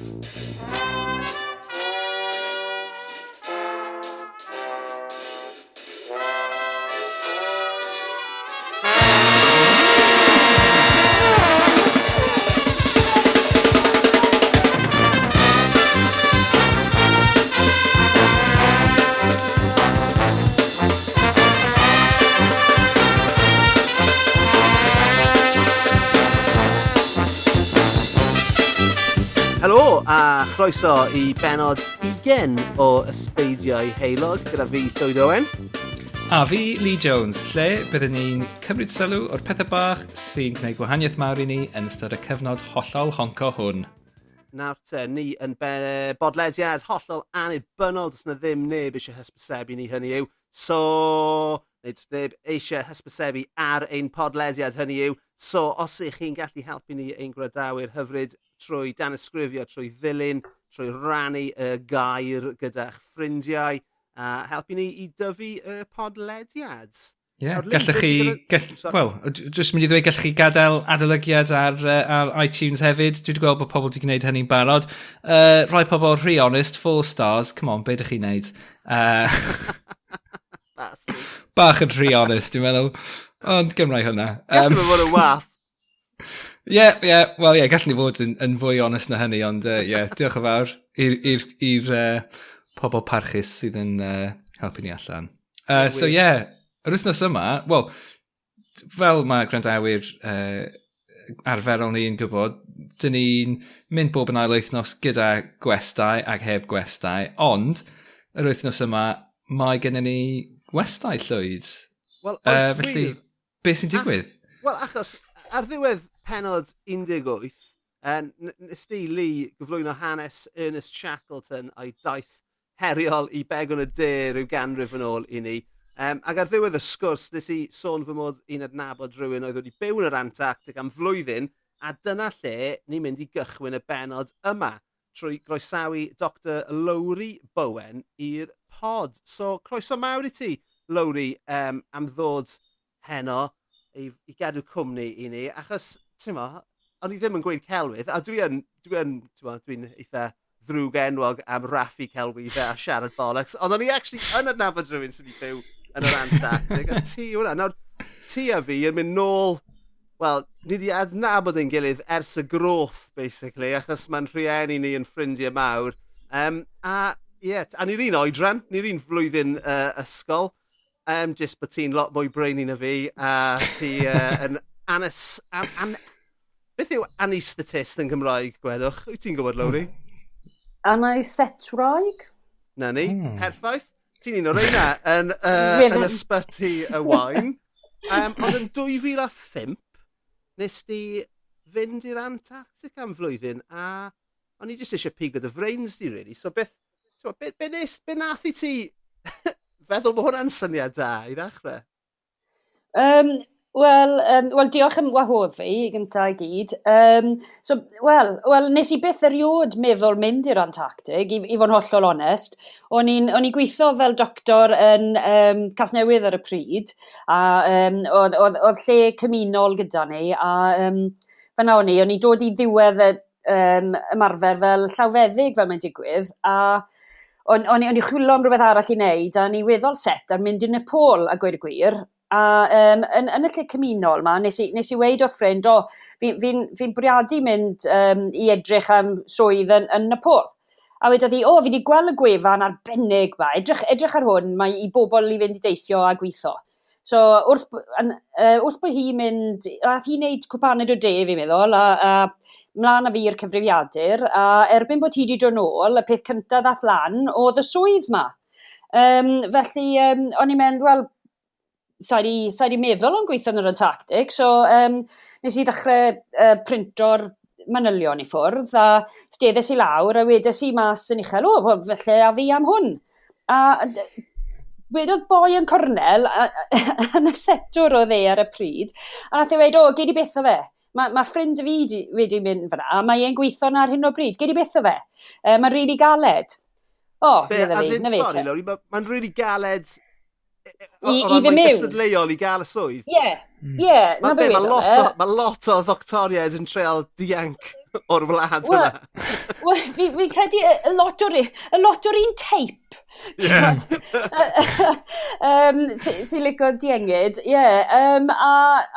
Música chroeso i benod 20 o Ysbeidiau Heilog gyda fi Llywyd Owen. A fi Lee Jones, lle byddwn ni'n cymryd sylw o'r pethau bach sy'n gwneud gwahaniaeth mawr i ni yn ystod y cyfnod hollol honco hwn. Nawr te, ni yn be, bodlediad hollol anibynnol, dys na ddim neb eisiau hysbysebu ni hynny yw. So, neu dys neb eisiau hysbysebu ar ein podlediad hynny yw. So, os ych chi'n gallu helpu ni ein gwradawyr hyfryd trwy danysgrifio trwy ddilyn, trwy rannu y gair gyda'ch ffrindiau a helpu ni i dyfu y podlediad. Ie, yeah, gallech chi... Gyda... Wel, jyst mynd i ddweud, gallech chi gadael adolygiad ar, uh, ar iTunes hefyd. Dwi wedi gweld bod pobl wedi gwneud hynny'n barod. Uh, rhai pobl rhy honest, four stars, come on, be ydych chi'n neud? Uh, Bach yn rhy honest, dwi'n meddwl. Ond gymrau hwnna. Um, Gallwn fod yn wath Ie, yeah, ie, wel ie, yeah, gallwn ni fod yn, yn fwy onest na hynny, ond ie, uh, yeah, diolch yn fawr i'r uh, pobl parchus sydd yn uh, helpu ni allan. Uh, so ie, yeah, yr wythnos yma, wel, fel mae gwrandawyr uh, arferol ni'n gwybod, dyn ni'n mynd bob yn ail wythnos gyda gwestai ac heb gwestai, ond yr wythnos yma mae gennym ni gwestai llwyd. Wel, uh, felly, beth sy'n digwydd? Wel, achos ar ddiwedd penod 18, uh, nes di Lee gyflwyno hanes Ernest Shackleton a'i daith heriol i begon y de rhyw ganrif yn ôl i ni. Um, ac ar ddiwedd y sgwrs, nes i sôn fy mod i'n adnabod rhywun oedd wedi byw yn yr Antarctic am flwyddyn, a dyna lle ni'n mynd i gychwyn y benod yma trwy groesawu Dr Lowry Bowen i'r pod. So, croeso mawr i ti, Lowry, um, am ddod heno i, i gadw cwmni i ni, achos ti'n o'n i ddim yn gweud celwydd, a dwi yn, dwi yn, ti'n dwi'n eitha ddrwg enwog am raffu celwyddau a siarad bollocks, ond o'n i actually yn adnabod rhywun sydd wedi byw yn yr Antarctic, a ti hwnna. Nawr, ti a fi yn mynd nôl, wel, ni wedi adnabod ein gilydd ers y groff, basically, achos mae'n rhieni ni yn ffrindiau mawr. Um, a, ie, yeah, a ni'r un oedran, ni'r un flwyddyn uh, ysgol, um, jyst bod ti'n lot mwy brainy na fi, a ti uh, yn anes, an, an, Beth yw anistatist yn Gymraeg, gwedwch? Wyt ti'n gwybod, Lowry? Anistetroig? Na ni, mm. perffaith. Ti'n un o'r reina yn, uh, yn ysbyty y wain. Um, ond yn 2005, nes di fynd i'r Antarctic am flwyddyn a o'n i jyst eisiau pigo dy frains di, really. So beth, so, be, be, nes, be nath i ti feddwl bod hwnna'n syniad da i ddechrau? Um, Wel, um, wel diolch am wahodd fi i gynta i gyd. Um, so, wel, well, nes i byth eriod meddwl mynd i'r Antarctic, i, i fo'n hollol onest. O'n i'n i gweithio fel doctor yn um, Casnewydd ar y pryd, a um, oedd, oedd, oedd lle cymunol gyda ni, a um, fyna o'n i, o'n i dod i ddiwedd y um, ymarfer fel llawfeddyg fel mae'n digwydd, a o'n, on, on i chwilio am rhywbeth arall i wneud, a ni weddol set ar mynd i Nepal a gweud y gwir, A um, yn, yn, y lle cymunol yma, nes i, nes i weid o'r ffrind, o, fi'n fi, n, fi bwriadu mynd um, i edrych am swydd yn, yn Nepal. A wedodd hi, o, fi wedi gweld y gwefan arbennig ma, edrych, edrych ar hwn, mae i bobl i fynd i deithio a gweithio. So, wrth, an, uh, wrth bod hi'n mynd, a hi'n neud cwpaned o de, fi'n meddwl, a, a mlaen a fi i'r cyfrifiadur, a erbyn bod hi wedi dod nôl, y peth cyntaf ddath lan, oedd y swydd ma. Um, felly, um, o'n i'n mynd, wel, sa'i di, sa di meddwl o'n gweithio yn yr Antarctic, so um, nes i ddechrau uh, printo'r manylion i ffwrdd, a steddes i lawr, a wedes i mas yn uchel, o, felly a fi am hwn. A wedodd boi yn cornel, yn y setwr o dde ar y pryd, a nath ei weid, o, gei di beth o fe? Mae ma ffrind fi di, wedi mynd fyna, a mae e'n gweithio na ar hyn o bryd. Gei di beth o fe? E, mae'n rili really galed. O, oh, Be, as e, in, sorry, Lori, mae'n ma rili really galed I, i fy mewn. Cystadleuol i gael y swydd. Ie, hmm. ie. Mae lot, o, ma lot o ddoctoriaid yn treol dianc o'r wlad well, yna. Wel, fi, fi credu y lot o'r, y lot o'r un teip. Yeah. um, sy'n si licio diengyd, ie. Yeah. Um, a,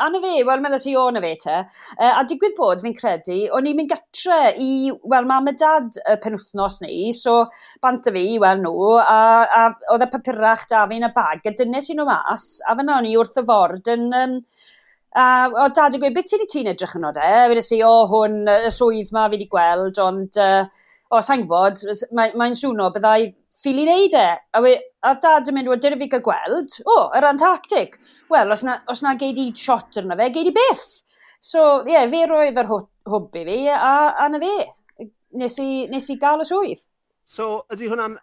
anna fe, wel, meddwl si o na fe te. Uh, a digwydd bod, fi'n credu, o'n i'n mynd gatre i, wel, mam a dad y penwthnos ni, so bant a fi, wel, nhw, a, a oedd y papurach da fi'n y bag, a dynes i nhw mas, a fyna o'n i wrth y ford yn... Um, A o dad yn gweud, beth ti ti'n edrych yn o de? Wedi si, o hwn, y swydd ma fi wedi gweld, ond, uh, o, sa'n gwybod, mae'n mae swno, byddai ffili neud e. A, we, a dad yn mynd, o, dyna fi gael gweld, o, yr Antarctic. Wel, os na, os na geid i shot arno fe, geid i beth. So, ie, yeah, fe roedd yr hwb i fi, a, a na fe. Nes i, nes i gael y swydd. So, ydy hwnna'n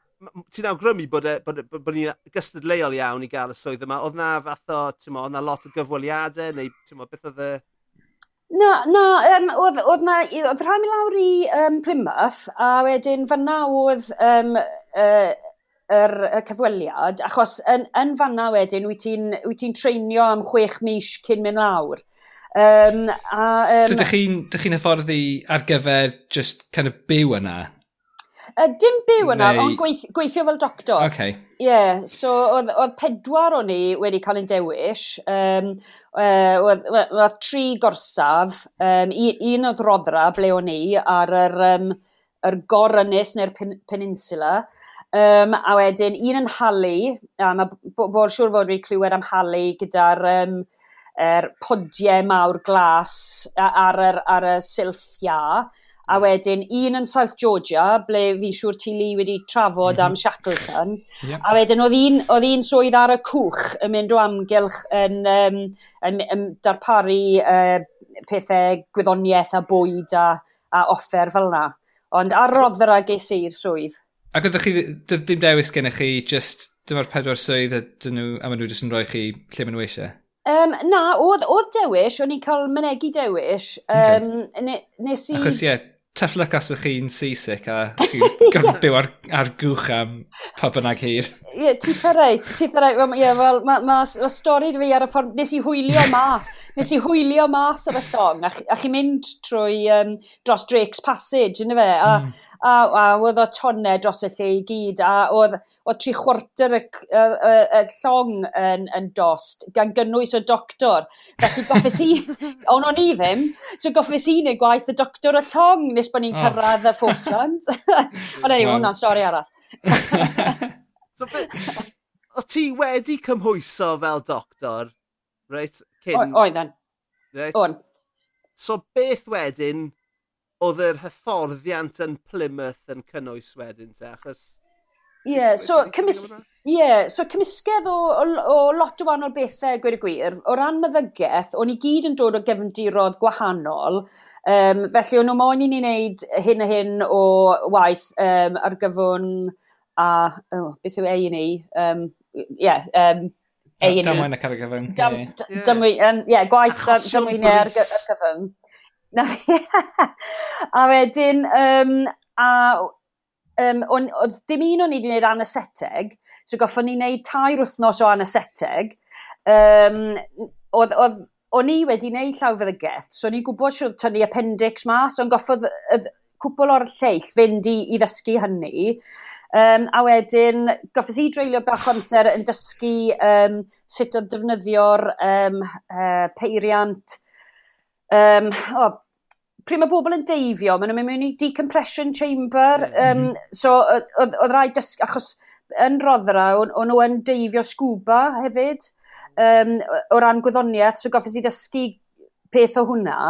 ti'n awgrymu bod, e, bod, e, bod, bod ni'n gystadleuol iawn i gael y swydd yma? Oedd na fath o, ti'n mo, oedd na lot o gyfweliadau, neu ti'n mo, beth oedd y... Na, na, um, oedd, oedd na, oedd rhaid mi lawr i um, Plymouth, a wedyn fanna oedd um, uh, yr, y cyfweliad, achos yn, yn fanna wedyn, wyt ti'n ti treinio am chwech mis cyn mynd lawr. Um, a, um, so, dych chi'n chi hyfforddi ar gyfer just kind of byw yna? Uh, dim byw yna, Neu... ond gweith, gweithio fel doctor. Okay. Ie, yeah, so oedd pedwar o'n i wedi cael ein dewis. Um, uh, oedd tri gorsaf, um, un oedd roddra, ble o'n i, ar yr, um, yr gorynus neu'r pen, peninsula. Um, a wedyn, un yn halu, a mae bod siŵr fod wedi clywed am halu gyda'r um, er podiau mawr glas ar, ar, ar y silff iau a wedyn un yn South Georgia, ble fi'n siŵr ti li wedi trafod mm -hmm. am mhm. Shackleton, yep. a wedyn oedd un, oedd un swydd ar y cwch yn mynd o amgylch yn, um, yn, yn darparu uh, pethau gwyddoniaeth a bwyd a, a offer fel yna. Ond ar roddra ges i'r swydd. Ac ydych chi, dim dewis gennych chi, just dyma'r pedwar swydd a dyn nhw, a maen nhw jyst yn rhoi chi lle maen nhw eisiau? Um, na, oedd, oedd dewis, o'n i'n cael mynegu dewis. Um, okay. ne, nes i... Achos ie, yeah, tough luck os ych chi'n seasick a chi'n byw ar, ar gwch am pa bynnag hir. Ie, yeah, ti parau, ti parau. Ie, well, yeah, wel, mae ma, ma stori fi ar y ffordd, nes i hwylio mas, nes i hwylio mas ar y llong, a, a chi'n mynd trwy um, dros Drake's Passage, yna fe, a, mm a, a oedd o tonne dros y lle i gyd, a oedd o tri chwarter y, y, y, y llong yn, yn dost, gan gynnwys y doctor. Felly goffes i, ond o'n i ddim, so goffes i neu gwaith y doctor y llong nes bod ni'n oh. cyrraedd y Falkland. ond anyway, hwnna'n stori arall. so, o ti wedi cymhwyso fel doctor, reit? Cyn... Oedden. Right? O'n. So beth wedyn oedd yr hyfforddiant yn Plymouth yn cynnwys wedyn te, achos... Ie, yeah, so, cymys... yeah, so cymysgedd o, o, o lot o wahanol bethau, gwir y gwir. O ran meddygaeth, o'n i gyd yn dod o gefndirodd gwahanol, um, felly o'n nhw moyn i ni wneud hyn a hyn o waith um, ar gyfwn a... Oh, beth yw A&E? Um, yeah, um, A&E. Damwain ac ar y gyfwn. Dam, yeah. Dam, yeah. Um, yeah, gwaith damwainiau ar gyfwn. Na fi. a wedyn, um, a um, on, oedd dim un o'n i wedi gwneud anaseteg, so goffon ni wneud tair wythnos o anaseteg. Um, oedd, oedd, o'n i wedi wneud llawfeddygaeth, so o'n i'n gwybod siwr tynnu appendix mas, so ond goffodd cwbl o'r lleill fynd i, i ddysgu hynny. Um, a wedyn, goffes i dreulio bach amser yn dysgu um, sut o defnyddio'r um, uh, peiriant, um, o, pryd mae bobl yn deifio, maen nhw'n mynd mewn i decompression chamber, um, so oedd rhaid dysgu, achos yn roddra, o'n nhw yn deifio scuba hefyd, um, o ran gwyddoniaeth, so goffes i ddysgu peth o hwnna.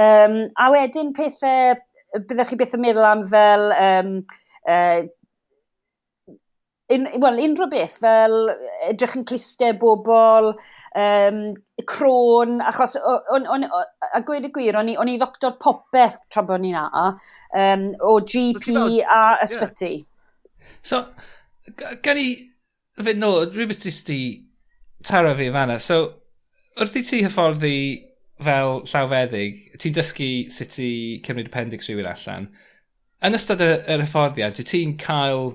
Um, a wedyn pethau, byddech chi beth yn meddwl am fel um, uh, un, well, unrhyw beth fel edrych yn clustau bobl, um, crôn, achos, on, on, on, a gweud y gwir, o'n i, on i ddoctor popeth tra bod ni'n a, um, o GP a ysbyty. Yeah. So, gan i fynd nôl, rhywbeth jyst di taro fi fanna. So, wrth i ti hyfforddi fel llawfeddig, ti'n dysgu sut i cymryd appendix rhywun allan. Yn ystod yr, yr hyfforddiad, dwi ti'n cael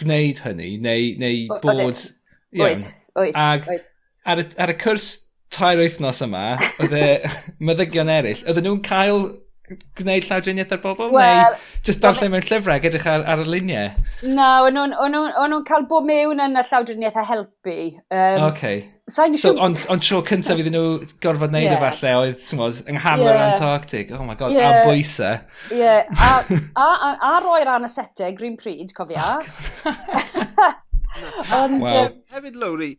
gwneud hynny, neu, neu o, bod... Oed, oed, oed. Ag oed. Ar, y, ar y cwrs tair wythnos yma, oedd y e- meddygion eraill, oedden nhw'n cael gwneud llawdriniaeth ar bobl? Well, neu just darllen mewn llyfrau, edrych ar, ar y luniau? Na, o'n nhw'n cael bod mewn yn y llawdriniaeth a helpu. Um, okay. So, ond on tro cyntaf iddyn nhw gorfod wneud yeah. efallai oedd, ti'n modd, yng nghanol yeah. Antarctic. Oh my god, yeah. a bwysau. Yeah. A, a, a, a roi'r anesete, Green Pryd, cofia. Oh, Ond, wow. hefyd, Lowry,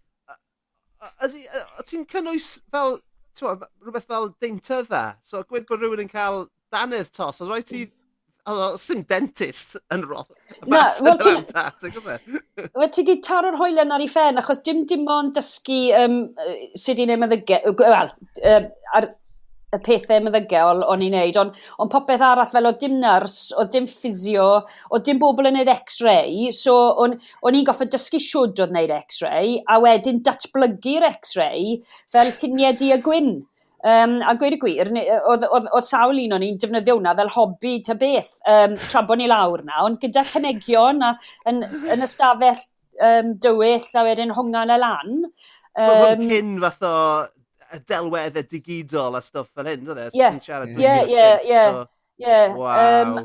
ti'n cynnwys fel, ti'n rhywbeth fel deintydda? So, gwed bod rhywun yn cael danydd tos, oedd rhaid ti... Oedd Sym dentist yn roth. Na, wel ti... Wel ti di taro'r hoelen ar ei ffen, achos dim dim ond dysgu um, sut i'n ei meddygiau... Wel, um, ar y pethau meddygiol o'n i'n neud, ond on popeth arall fel o dim nyrs, o dim ffisio, o dim bobl yn neud x-ray, so o'n on i'n goffa dysgu siwd oedd neud x-ray, a wedyn datblygu'r x-ray fel lluniau di a gwyn. Um, a gweud y gwir, oedd, oedd, oedd sawl un o'n i'n defnyddio hwnna fel hobi ta beth, um, tra bod ni lawr na, ond gyda cymegion a, yn, yn ystafell um, dywyll a wedyn hongan y lan. Um, so oedd um, cyn fath o delweddau digidol a stwff fel hyn, dydde? Ie, ie, ie. Ie, wow. Um,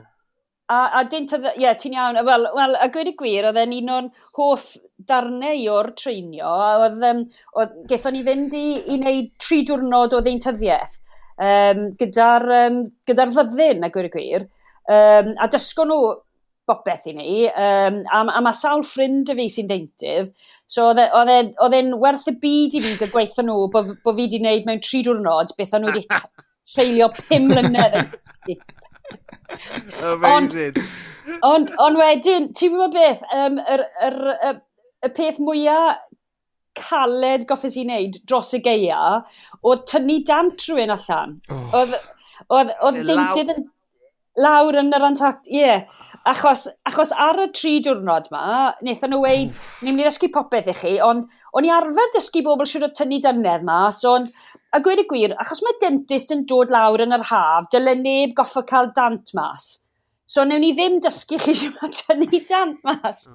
A, a dyn, ie, yeah, ti'n iawn, wel, wel, a gwed y gwir, oedd e'n un o'n hoff darnau o'r treinio, a oedd, um, oedd gaethon ni fynd i, i wneud tri diwrnod o ddeintyddiaeth um, gyda'r um, gyda fyddin, a gwed y gwir, um, a dysgo nhw bopeth i ni, um, a, a mae sawl ffrind y fi sy'n deintydd, so oedd e, e, e'n werth y byd i fi gyda gweithio nhw bod bo fi wedi wneud mewn tri diwrnod beth o'n nhw wedi treulio pum mlynedd yn dysgu. Amazing. Ond, ond, on wedyn, ti'n gwybod beth, um, yr, yr, y, y peth mwyaf caled goffes i wneud dros y geia, oedd tynnu dant rhywun allan. Oh. Oedd, oedd, oedd deintydd yn lawr yn yr antact, ie. Yeah. Achos, achos ar y tri diwrnod ma, wnaethon nhw weid, hmm. ni'n mynd i ddysgu popeth i chi, ond o'n i arfer dysgu bobl siwr o tynnu dynedd mas, ond a gweud y gwir, achos mae dentist yn dod lawr yn yr haf, dyle neb goffa cael dant mas. So, newn ni ddim dysgu chi sy'n ma tynnu dant mas.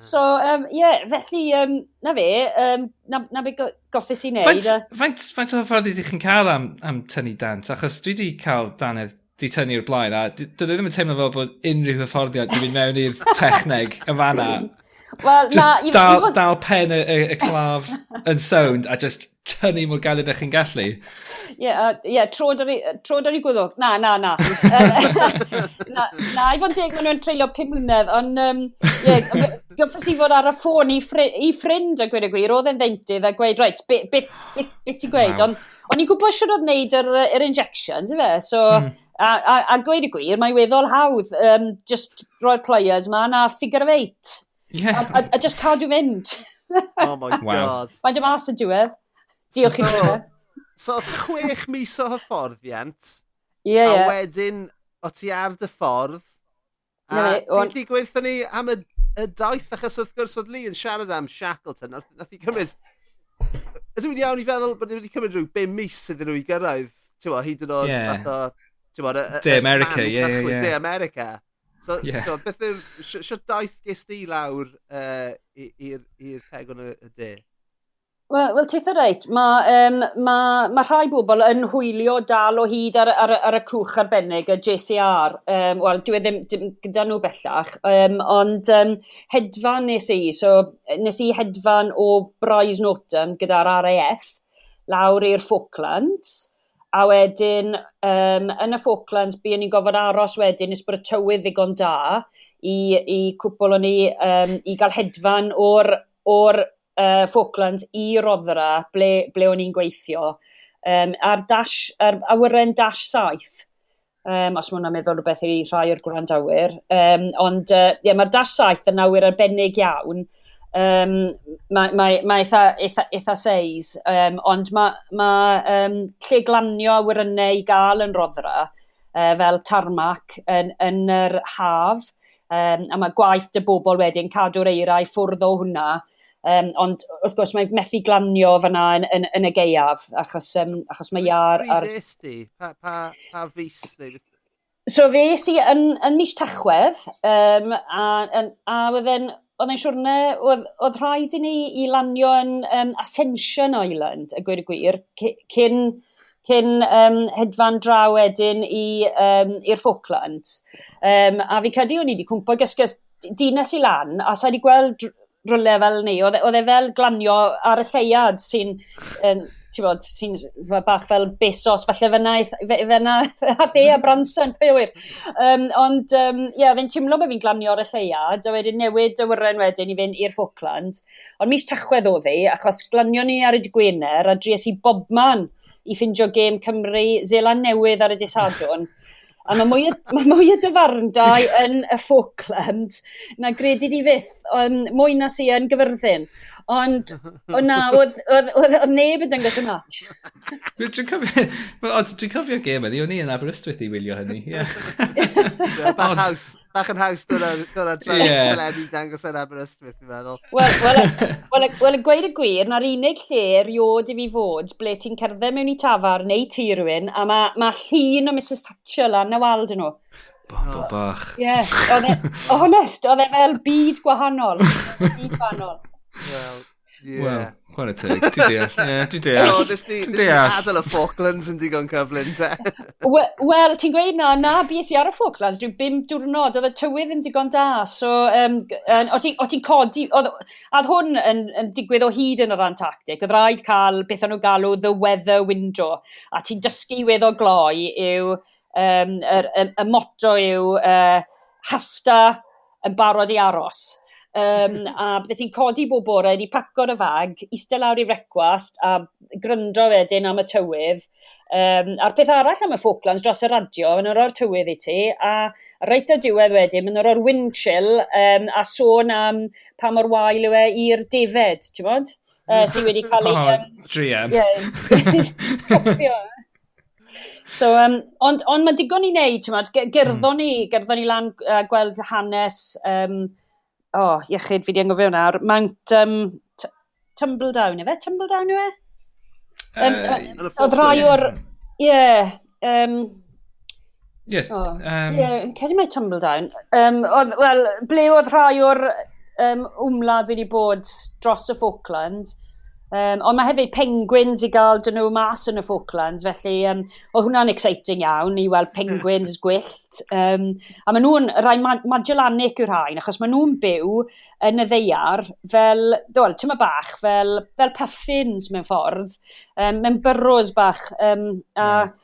So, um, ie, yeah, felly, um, na fe, um, na, na be goffus i wneud. Faint, faint, faint o ffordd ydych chi'n cael am, am tynnu dant? Achos dwi wedi cael danedd di tynnu o'r blaen, a dwi ddim yn teimlo fel bod unrhyw hyfforddiant i fynd mewn i'r techneg yn fanna. Wel, na... Just dal, dal pen y, y, y claf yn sound a just tynnu mor galed ych chi'n gallu. Ie, yeah, uh, yeah, tro ar ei gwyddwg. Na, na, na. na, na, i fod yn deg maen nhw'n treulio pum mlynedd, ond um, yeah, gyffes i fod ar y ffôn i, ffri, i ffrind a gweud y gwir, oedd e'n ddeintydd a gweud, reit, beth be, be, be ti'n gweud? Wow. Ond on i'n gwybod sydd oedd wneud yr, yr injections, ife? So, mm. a, a, a gweud y gwir, mae'n weddol hawdd um, just roi'r players ma na figure of eight. Yeah. A, a, a just cadw fynd. oh my god. Wow. Mae'n dim as y diwedd. Diolch i chi. So, oedd chwech mis o hyfforddiant. Ie, yeah, ie. Yeah. A wedyn, o ti ar dy ffordd. A no, ti'n gallu gweithio ni am y, y daith, achos wrth gwrs oedd Lee yn siarad am Shackleton. Nath i cymryd... Ydw i'n iawn i feddwl bod wedi cymryd rhyw 5 mis iddyn nhw i gyrraedd. Ti'n bod, hyd yn oed yeah. fath o... Ti'n bod, De America, ie, ie, ie. De America. So, yeah. so beth yw'r... Sio daith gys di lawr uh, i'r pegon y de? Wel, wel teitha reit, mae um, ma, ma rhai bobl yn hwylio dal o hyd ar, ar, ar y cwch arbennig, y JCR. Um, Wel, dwi e ddim, ddim gyda nhw bellach, um, ond um, hedfan nes i, so nes i hedfan o Bryce Norton gyda'r RAF lawr i'r Falklands, a wedyn um, yn y Falklands buon ni'n gofod aros wedyn nes bod y tywydd ddigon da i, i cwpl o'n i um, i gael hedfan o'r, or uh, Falklands i Roddra, ble, ble o'n i'n gweithio, um, a'r dash, ar awyren dash saith, um, os mwyn meddwl rhywbeth i rhai o'r gwrandawyr, um, ond uh, yeah, mae'r dash saith yn awyr arbennig iawn, um, mae, mae, mae eitha, eitha, eitha seis, um, ond mae, mae um, lle glanio awyrennau i gael yn roddra, uh, fel tarmac yn, yn yr haf, um, a mae gwaith dy bobl wedyn cadw'r eira i ffwrdd o hwnna, Um, ond wrth gwrs mae methu glanio fyna yn, yn, yn y geiaf, achos, um, achos mae iar... Ar... Ti? Pa, pa, pa fus So fe si yn, yn mis tachwedd, um, a, a, a oedd e'n oedd e'n siwrne, oedd, oedd rhaid i ni i lanio yn um, Ascension Island, y gweud y gwir, cyn, cyn um, hedfan draw wedyn i'r um, Falklands. Um, a fi credu o'n i wedi cwmpo gysgys dinas i lan, a sa'i wedi gweld rwle fel ni. E- oedd, e fel glanio ar y lleiad sy'n, um, ti'n bod, sy'n bach fel besos, falle fyna, fyna a dde a Branson, pe wir. Um, ond, ie, um, yeah, fe'n teimlo bod fi'n glanio ar y lleiad, a wedyn newid y wyren wedyn i fynd i'r Falkland. Ond mis tachwedd o e, achos glanio ni ar y Gwener, a dries i bobman i ffindio gêm Cymru, Zeland Newydd ar y Disadwn. A mae mwy, ma mwy o dyfarndau yn y Falkland na gredu di fyth, ond mwy na si yn gyfyrddin. Ond, o na, oedd neb yn dangos y match. Dwi'n cofio, dwi'n cofio gêm yni, o'n i yn Aberystwyth i wylio hynny. Yeah. Bach haws bach yn haws dod o'r teledu dangos yn Aberystwyth, fi'n meddwl. Wel, well, well, well, gweud y gwir, na'r unig lle riod i fi fod ble ti'n cerdded mewn i tafar neu tu rhywun, a mae ma llun o Mrs Thatcher lan y wald yn nhw. Bo, bo, bach. Ie, yeah, e, honest, oedd e fel byd gwahanol. Byd gwahanol. Wel, ie. Yeah. Well. Chwarae teg, dwi'n deall. Ie, dwi'n deall. O, nes di, adael y Falklands yn digon cyflym, te. Wel, ti'n gweud na, na bys i ar y Falklands, dwi'n bim diwrnod, oedd y tywydd yn digon da, so, um, o ti'n codi, oedd hwn yn, yn digwydd o hyd yn yr Antarctic, oedd rhaid cael beth o'n nhw galw the weather window, a ti'n dysgu wedd o gloi yw, um, y, y, y motto yw, uh, hasta yn barod i aros. Um, a bydde ti'n codi bob bore, wedi paco'r y fag, eistedd lawr i frecwast a gryndo wedyn am y tywydd. Um, a'r peth arall am y Falklands dros y radio, yn yr o'r tywydd i ti, a reit o diwedd wedyn, yn yr o'r wind chill, um, a sôn am pa mor wael yw e i'r defed, ti'n bod? Uh, mm. sydd wedi cael ei... Oh, GM. Yeah. So, um, ond, ond mae digon i wneud, ti'n bod, gerddon mm. ni, gerddon ni lan uh, gweld hanes um, o, oh, iechyd fi di angofio nawr, Mount um, Tumbledown, efe? Tumbledown yw e? Um, uh, Oedd rai o'r... Ie. Um, Ie. Ie, yn cedi mai Tumbledown. Um, oedd, wel, ble oedd rhai o'r um, wmladd wedi bod dros y Falkland, Um, ond mae hefyd penguins i gael dyn nhw mas yn y Falklands, felly um, oedd hwnna'n exciting iawn i weld penguins hmm. gwyllt. Um, a maen nhw'n rhai Magellanic yw'r rhain, achos maen nhw'n byw yn y ddeiar fel, ddol, tyma bach, fel, fel puffins mewn ffordd, um, mewn byrros bach. Um, a, hmm.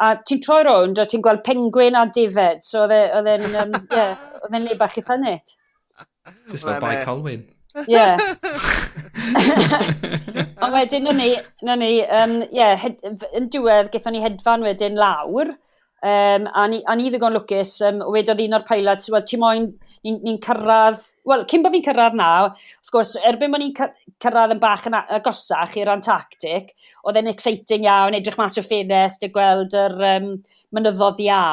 a ti'n troi rownd a ti'n gweld penguin a difed, so oedd e, e'n um, yeah, le bach i planet. Just fel bai Colwyn. Yeah. Ond wedyn, na ni, na ni, um, yeah, head, yn diwedd, gaethon ni hedfan wedyn lawr, um, a ni, a ni ddigon lwcus, um, wedodd un o'r pilots, wel, ti moyn, ni'n ni, ni cyrraedd, wel, cyn bod fi'n cyrraedd na, wrth gwrs, erbyn bod ni'n cyrraedd yn bach yn agosach i'r Antarctic, oedd e'n exciting iawn, edrych mas o ffenest, a gweld yr um, mynyddodd iâ,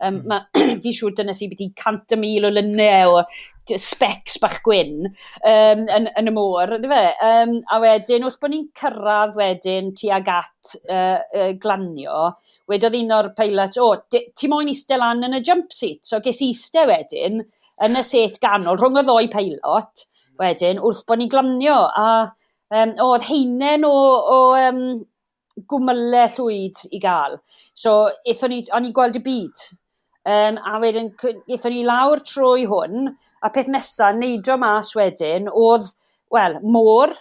Um, ma, fi siŵr dyna sy'n byddu cant y mil o lynnau o specs bach gwyn um, yn, yn y môr. Fe? Um, a wedyn, wrth bod ni'n cyrraedd wedyn tuag at uh, uh, glanio, wedodd un o'r peilot, o, oh, ti moyn eistedd lan yn y jump seat. So ges i eistedd wedyn yn y set ganol rhwng y ddoi peilot wedyn wrth bod ni'n glanio. A um, oedd heinen o, o um, gwmylau llwyd i gael. So, eithon ni, o'n i'n gweld y byd Um, a wedyn, eithon ni lawr trwy hwn, a peth nesaf, neidio mas wedyn, oedd, wel, môr,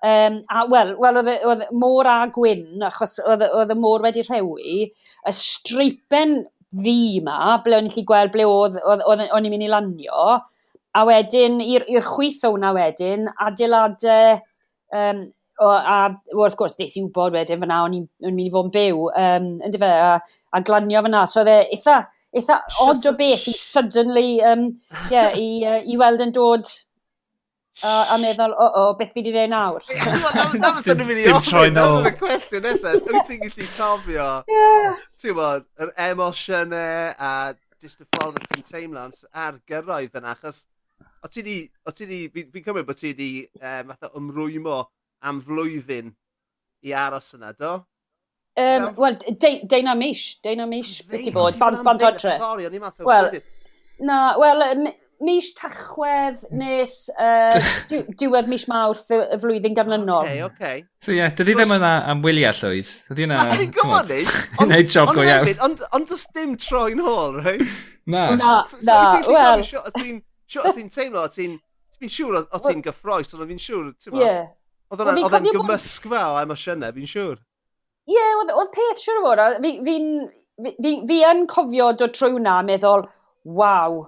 um, a, wel, wel oedd, oedd môr a gwyn, achos oedd, oedd y môr wedi rhewi, y streipen fi ma, ble o'n i'n gallu gweld ble oedd, oedd, oedd, o'n i'n mynd i lanio, a wedyn, i'r chwith o hwnna wedyn, adeiladau, um, o, a wrth gwrs, nes i wybod wedyn fyna, o'n i'n mynd i fod yn byw, um, yn dyfa, a, a glanio fyna, so oedd e eitha, eitha odd o beth i suddenly, um, yeah, i, uh, i weld yn dod uh, a meddwl, o, o, beth fi wedi gwneud nawr. Dim troi nôl. Dim cwestiwn nesaf. Ydw ti'n gallu cofio, ti'n bod, yr emosiynau a just y ffordd ti'n teimlo ar gyrraedd yna, achos o ti di, o ti di, fi'n cymryd bod ti di um, ymrwymo am flwyddyn i aros yna, do? Um, Wel, Deina Mish. Deina Mish beth i bod. Band, band odre. Sorry, o'n i'n math Wel, na, wel, mis tachwedd nes uh, diwedd mis mawrth y flwyddyn ganlynol. Oce, okay, oce. Okay. So ie, yeah, dydy ddim yna am wyliau llwyd. Dydy yna... Na, go on, Gwneud job go iawn. Ond on does dim troi'n hôl, right? Na. Na, na, wel... Sio, ti'n teimlo, ti'n... Fi'n siŵr o ti'n gyffroes, ond fi'n siŵr, ti'n Ie. Oedd e'n gymysgfa o emosiynau, fi'n siŵr. Ie, yeah, oedd, peth siwr o fod. Fi'n fi, fi, fi, fi yn cofio dod trwy hwnna meddwl, waw,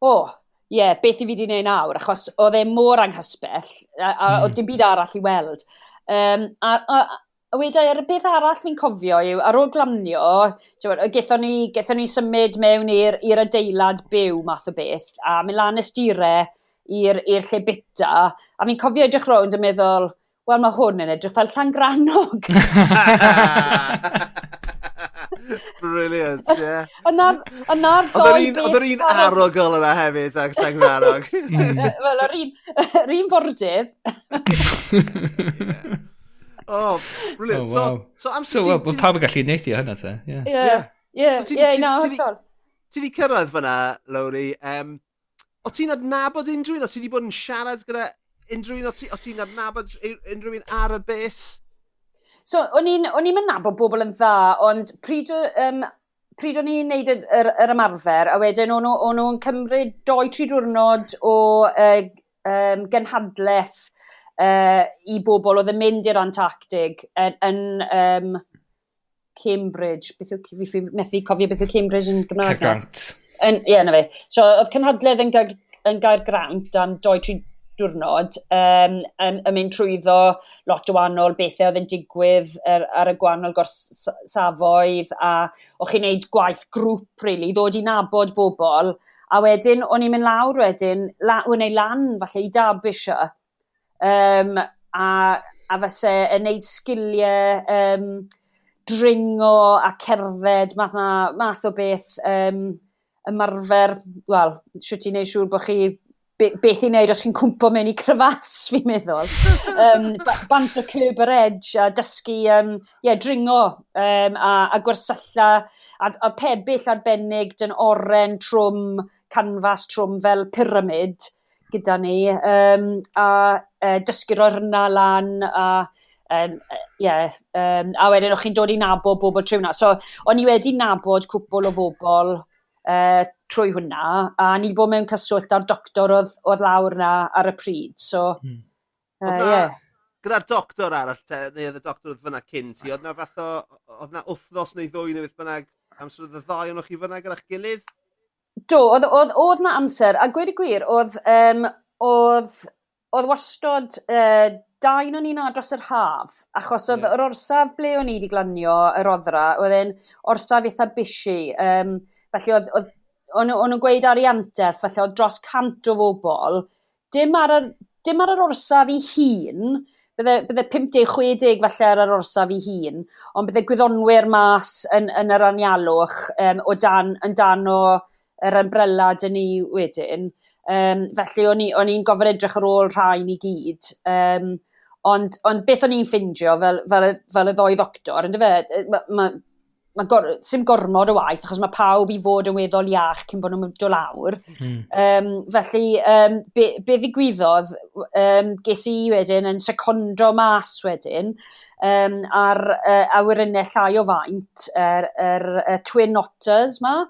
o, oh, ie, yeah, beth i fi wedi gwneud nawr, achos oedd e mor anghysbell, a, a mm. oedd dim byd arall i weld. Um, a, a, a wedai, ar y beth arall fi'n cofio yw, ar ôl glamnio, gethon ni, gethon ni symud mewn i'r adeilad byw math o beth, a mynd lan y i'r lle bita, a fi'n cofio edrych rownd yn meddwl, wel mae hwn yn edrych fel Llangrannog. Brilliant, ie. Yeah. Yna'r ddoi beth... Oedd yr un arogol yna hefyd ac Llangrannog. Mm. Wel, yr un fordydd. Oh, brilliant. Oh, wow. So, so amser... So, well, well, pawb yn gallu neithio hynna, te. Ie, ie, ie, na, hollol. Ti wedi cyrraedd fyna, Lowry, um, o ti'n adnabod unrhyw un? O ti wedi bod yn siarad gyda unrhyw un o ti'n ti adnabod unrhyw un ar y bus? So, o'n i'n mynd nabod bobl yn dda, ond pryd, um, pryd o'n i'n neud yr, yr, yr ymarfer, a wedyn o'n nhw'n cymryd 2-3 diwrnod o uh, um, gynhadleth uh, i bobl oedd yn mynd i'r Antarctic yn, yn um, Cambridge. Beth yw, fi methu cofio beth yw Cambridge yn Gymraeg. Cair grant. Ie, yeah, na fe. So, oedd cynhadledd yn, gair, yn gair grant am 2-3 diwrnod um, yn, yn mynd trwyddo lot o wahanol bethau oedd yn digwydd ar, ar y gwahanol gorsafoedd a o'ch chi'n neud gwaith grŵp really, ddod i nabod bobl a wedyn o'n i'n mynd lawr wedyn, la, o'n ei lan falle i da bisio um, a, a fyse yn neud sgiliau um, dringo a cerdded, math, na, math o beth um, ymarfer, wel, siwt ti'n neud siŵr bod chi be, beth i wneud os chi'n cwmpo mewn i cryfas, fi'n meddwl. Um, bant o Club yr edge a dysgu, um, yeah, dringo um, a, a gwersylla a, a pebyll arbennig dyn oren trwm, canfas trwm fel pyramid gyda ni um, a e, uh, roi'r orna lan a um, yeah, um, a wedyn o'ch chi'n dod i nabod bobl trwy hwnna. So, o'n i wedi nabod cwpl o bobl uh, e, trwy hwnna, a ni bod mewn cyswllt â'r doctor oedd, oedd lawr na ar y pryd, so... Hmm. Uh, yeah. Gyda'r doctor arall, te, neu oedd y doctor oedd fyna cyn ti, oedd na fath o, oedd na wthnos neu ddwy neu beth bynnag, amser oedd y ddau o'n chi fyna gyda'ch gilydd? Do, oedd, oedd, oedd na amser, a gweud y gwir, oedd, um, oedd, oedd wastod uh, dain o'n i'n dros yr haf, achos oedd yeah. yr orsaf ble o'n i wedi glanio yr oddra, oedd e'n orsaf eitha bishi, um, felly oedd, oedd o'n nhw'n gweud ar ei anterth, felly oedd dros cant o bobl, dim ar yr, dim ar yr orsaf i hun, bydde, bydde 50-60 falle ar yr orsaf i hun, ond bydde gwyddonwyr mas yn, yn yr anialwch um, o dan, yn dan o yr umbrella dyn ni wedyn. Um, felly o'n i'n gofyn edrych ar ôl rhain i gyd. Um, ond, ond beth o'n i'n ffindio fel, fel, fel y ddoi ddoctor, yn dyfe, mae ma, mae gor, sim gormod o waith, achos mae pawb i fod yn weddol iach cyn bod nhw'n mynd o lawr. Mm. Um, felly, um, be, be ddigwyddodd, um, ges i wedyn yn secondo mas wedyn, um, ar uh, awyrennau llai o faint, yr er, er, er, Twin Otters ma.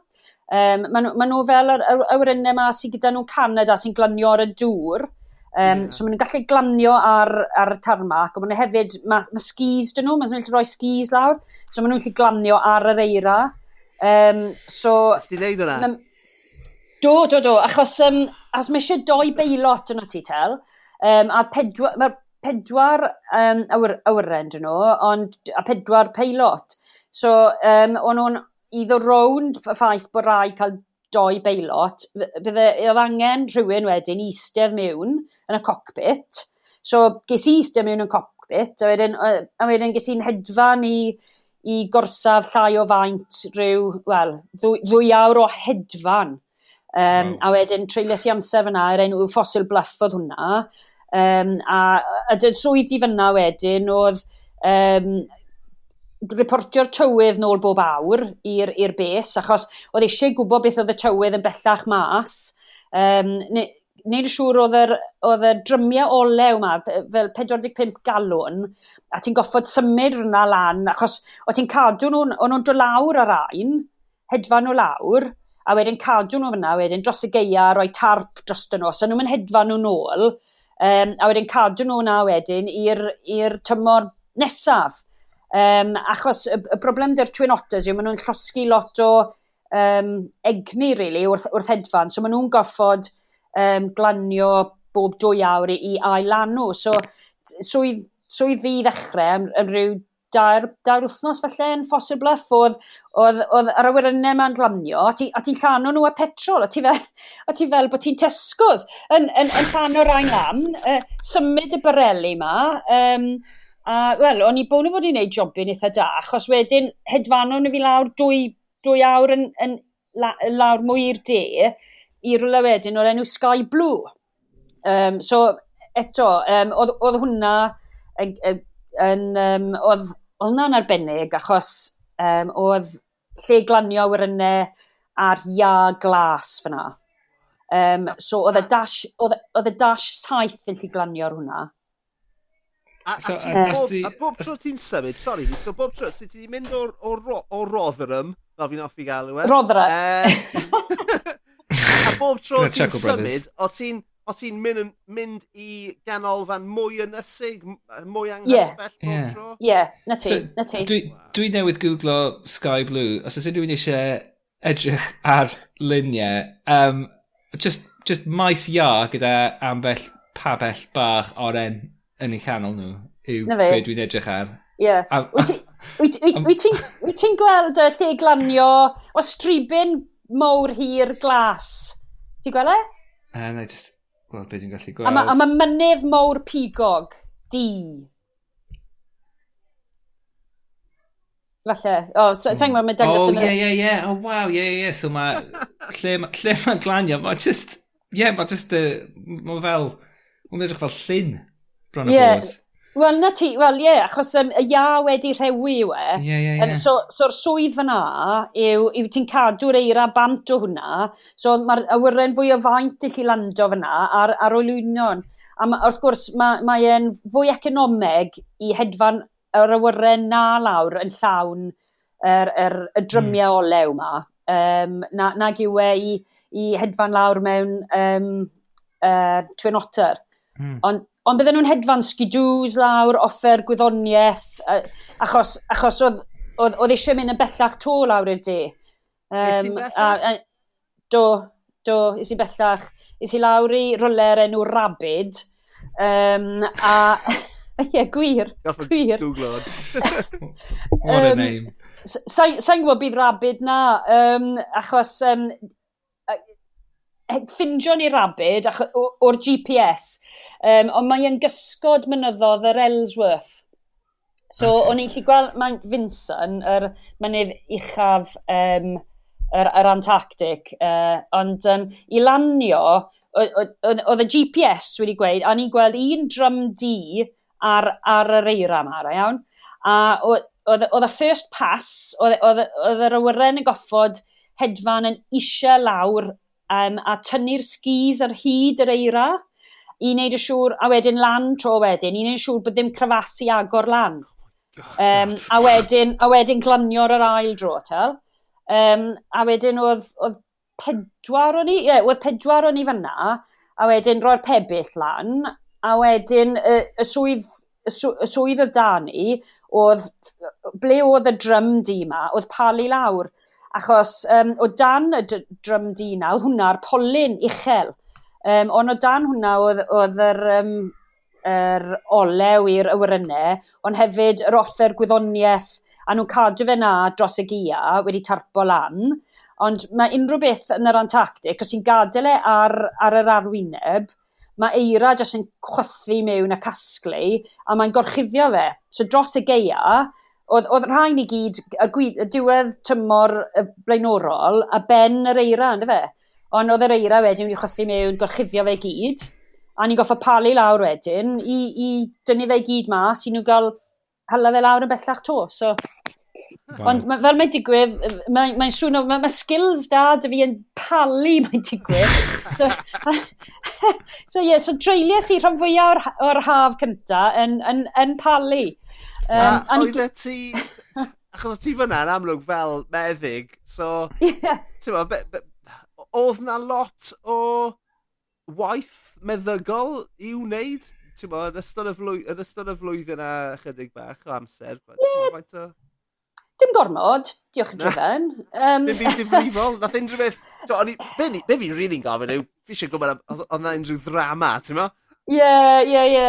Um, Mae ma nhw fel yr awyrennau ma sydd gyda nhw Canada sy'n glanio ar y dŵr, Um, yeah. So maen nhw'n gallu glanio ar, ar y tarmac, ond maen nhw hefyd, mae ma skis dyn nhw, maen nhw'n gallu rhoi skis lawr, so maen nhw'n gallu glanio ar yr eira. Um, so... Ys ti'n neud hwnna? Do, do, do, achos um, as mae eisiau doi beilot yn o ti tel, um, a pedwar, mae'r pedwar um, awyr, awyren dyn nhw, ond, a pedwar peilot. So, um, o'n nhw'n iddo rownd ffaith bod rai cael doi beilot, bydde, oedd angen rhywun wedyn eistedd mewn yn y cockpit. So, ges i eistedd mewn yn y cockpit, a wedyn, a wedyn ges i'n hedfan i, i gorsaf llai o faint rhyw, wel, ddwy, ddwy awr o hedfan. Um, wow. A wedyn treulies i amser fyna, yr enw fossil bluff oedd hwnna. Um, a, a, dy trwy di fyna wedyn oedd um, reportio'r tywydd nôl bob awr i'r bes, achos oedd eisiau gwybod beth oedd y tywydd yn bellach mas. Um, ne, Neud yn siŵr oedd yr, oedd y drymiau olew yma, fel 45 galwn, a ti'n goffod symud rhywna lan, achos o ti'n cadw nhw, o'n nhw'n drolawr ar ain, hedfan nhw lawr, a wedyn cadw nhw fyna, wedyn dros y geia, roi tarp dros nhw, so nhw'n hedfan nhw nôl, um, a wedyn cadw nhw na wedyn i'r tymor nesaf. Um, achos y, y broblem dy'r twin otters yw, maen nhw'n llosgu lot o um, egni, really, wrth, wrth hedfan. So maen nhw'n goffod um, glanio bob dwy awr i, i ail anw. So swydd so i fi ddechrau yn, yn rhyw dair, dair wythnos falle yn Fossil Bluff, oedd, oedd, oedd yr awyrynau ma'n glanio, a ti'n ti llanw nhw a petrol, a ti fel, a ti fel bod ti'n tesgos yn, yn, yn llanw rhain am, uh, symud y bareli ma, um, A, wel, o'n i bwn i fod i wneud jobyn eitha da, achos wedyn hedfanon fi lawr dwy, dwy awr yn, yn la, lawr mwy i'r de, i rwle wedyn o'r enw Sky Blue. Um, so, eto, um, oedd, oedd hwnna yn, yn um, oedd, oedd hwnna'n arbennig, achos um, oedd lle glanio awyrynau ar ia glas fyna. Um, so, oedd y dash, oedd, oedd y dash saith yn lle glanio ar hwnna. A, so, a, a, bob, a bob tro ti'n symud, sori, so bob tro, so ti'n mynd o'r o, o Rotherham, fel fi'n offi gael yw e. Rotherham. Eh, a bob tro ti'n symud, o ti'n o ti'n mynd, mynd i ganolfan mwy ynysig, mwy anghysbell yeah. bob yeah. tro? Ie, yeah. na ti, so, na ti. Dwi, dwi newydd googlo Sky Blue, os oes unrhyw eisiau edrych ar luniau, um, just, just maes ia gyda ambell pabell bach oren yn ei chanol nhw yw be dwi'n edrych ar. Ie. Wyt ti'n gweld y lle glanio o stribyn mawr hir glas? Ti'n gweld e? Uh, na, just Wel, be dwi'n gallu gweld. A mae ma mynydd mawr pigog, di. Falle. O, oh, sa'n gwybod, mae'n dangos yn... O, ie, ie, ie. O, waw, ie, ie. So mae... lle mae'n ma glanio, mae just... Ie, yeah, mae just... Uh, mae fel... Mae'n edrych fel llyn bron y yeah. Wel, na ti, wel, ie, yeah, achos um, y ia wedi rhewi yw e. Ie, ie, ie. So'r so swydd fyna yw, yw ti'n cadw'r eira bant o hwnna, so mae'r awyren fwy o faint i chi lando fyna ar, ar olwynion. A ma, wrth gwrs, mae ma fwy economeg i hedfan yr awyren na lawr yn llawn er, er, y drymiau mm. olew yma. Um, na, nag yw e i, i hedfan lawr mewn um, uh, Twin Otter. Mm. Ond Ond bydden nhw'n hedfan skidws lawr, offer gwyddoniaeth, achos, achos oedd, oedd, oedd eisiau mynd yn bellach to lawr i'r de. Um, a, a, do, do, is i bellach. Is i lawr i roler enw Rabid. Um, a, ie, yeah, gwir, gwir. What a name. Sa'n gwybod bydd Rabid na, um, achos um, ffindio ni rabid o'r GPS, um, ond mae e'n gysgod mynyddodd yr Ellsworth. So, okay. o'n i'n lli gweld Mount Vincent, yr mynydd uchaf um, yr, yr Antarctic, uh, ond um, i lanio, oedd y GPS wedi gweud, a ni'n gweld un drum D ar, ar yr eira yma, ar iawn. A oedd y first pass, oedd yr awyren yn goffod hedfan yn eisiau lawr um, a tynnu'r skis ar hyd yr eira i wneud y siŵr, a wedyn lan tro wedyn, i wneud siŵr bod ddim crafasu agor lan. Um, a wedyn, a wedyn glanio'r yr ail dro, tel. Um, a wedyn oedd, oedd pedwar o'n i, ie, yeah, oedd pedwar o'n i fyna, a wedyn roi'r pebyll lan, a wedyn y, y swydd y swydd oedd da ni, oedd ble oedd y drym di ma, oedd palu lawr. Achos um, o dan y drum di na, oedd hwnna'r polyn uchel. Um, ond o dan hwnna oedd, oedd yr, um, yr olew i'r awyrynau, ond hefyd yr offer gwyddoniaeth a nhw'n cadw fe na dros y gia wedi tarpo lan. Ond mae unrhyw beth yn yr Antarctic, os ti'n gadael e ar, ar yr arwyneb, mae eira jyst yn chwythu mewn y casglu, a mae'n gorchuddio fe. So dros y geia, oedd, oedd rhain i gyd, y, gwyd, y diwedd tymor y blaenorol, a ben yr eira, ynddo fe? Ond oedd yr eira wedyn wedi chwythu mewn, gorchuddio fe gyd, a ni'n goffa palu lawr wedyn i, i dynnu fe gyd mas, i nhw gael hala fe lawr yn bellach to. So, Wow. Ond ma, fel mae'n digwydd, mae'n mae siŵr, mae, ma skills da dy fi yn palu mae'n digwydd. so, so, yeah, so dreulio si rhan fwyaf o'r, or haf cynta yn, yn, yn palu. Um, a oedd e ti... Achos ti fyna yn amlwg fel meddyg, so... Yeah. Oedd na lot o waith meddygol i wneud? Ti'n bod, yn ystod y flwyddyn, ystod y flwyddyn a chydig bach o amser. Yeah. Dim gormod, diolch yn drwy'n. Um... Dim byd difrifol, nath unrhyw beth... Be fi'n rili'n gofyn yw, fi eisiau gwybod, oedd na unrhyw ddrama, ti'n mo? Ie, ie, ie.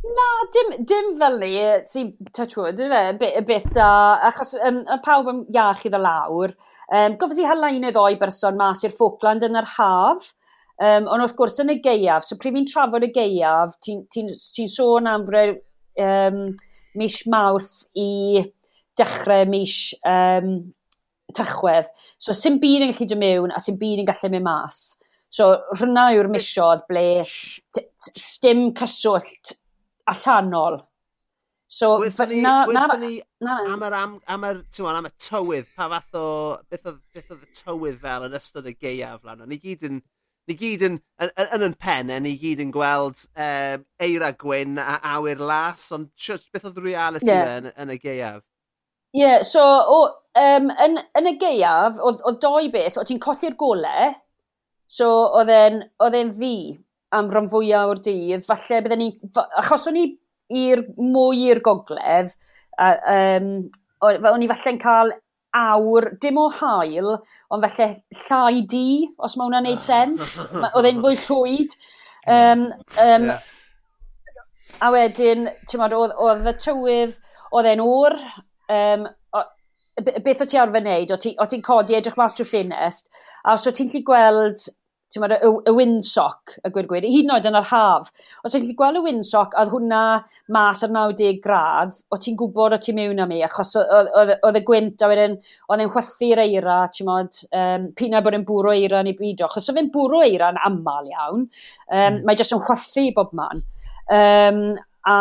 Na, dim, dim fel ni, ti'n touch wood, yfe, y beth da, achos um, pawb yn iach iddo lawr. Um, Gofes i halain y ddoi berson mas i'r Falkland yn yr haf, um, ond wrth gwrs yn y geiaf, so pryd fi'n trafod y geiaf, ti'n ti, ti, sôn am bre, um, mis mawrth i dechrau mis um, tychwedd. So, sy'n byd yn gallu dod mewn a sy'n byd yn gallu mynd mas. So rhywna yw'r misiodd ble stym cyswllt allanol. So, Wethon ni, na, na, ni na, am yr, am, am yr, on, am y tywydd, pa fath o, beth oedd, beth oedd y tywydd fel yn ystod y geiaf lan. Ni gyd yn, ni gyd yn, yn, yn, yn pen, e, ni gyd yn gweld um, eira gwyn a awyr las, ond beth oedd reality yeah. yn, yn y geiaf? Ie, yeah, so o, um, yn, yn y geiaf, o, o doi beth, o ti'n colli'r golau, So oedd e'n ddi am rhan fwyaf o'r dydd, falle bydden ni, achos o'n i i'r mwy i'r gogledd, a, um, o'n i falle'n cael awr, dim o hael, ond falle llai di, os mae hwnna'n neud sens. Oedd e'n fwy llwyd. Um, um, yeah. A wedyn, ti'n modd, oedd y tywydd, oedd e'n o'r, um, beth o ti arfer wneud? O ti'n ti codi edrych mas trwy ffinest, a os o ti'n lli gweld ti'n y, y windsock, y gwir gwir, hyd yn oed yn yr haf. Os ydych chi'n gweld y windsock, oedd hwnna mas ar 90 gradd, o ti'n gwybod o ti'n mewn am mi, achos oedd y gwynt a wedyn, oedd e'n chwythu'r eira, ti'n modd, um, pina bod e'n bwrw eira neu byd o, achos oedd e'n bwrw eira yn aml iawn, um, mm. mae jyst yn chwythu bob man. Um, a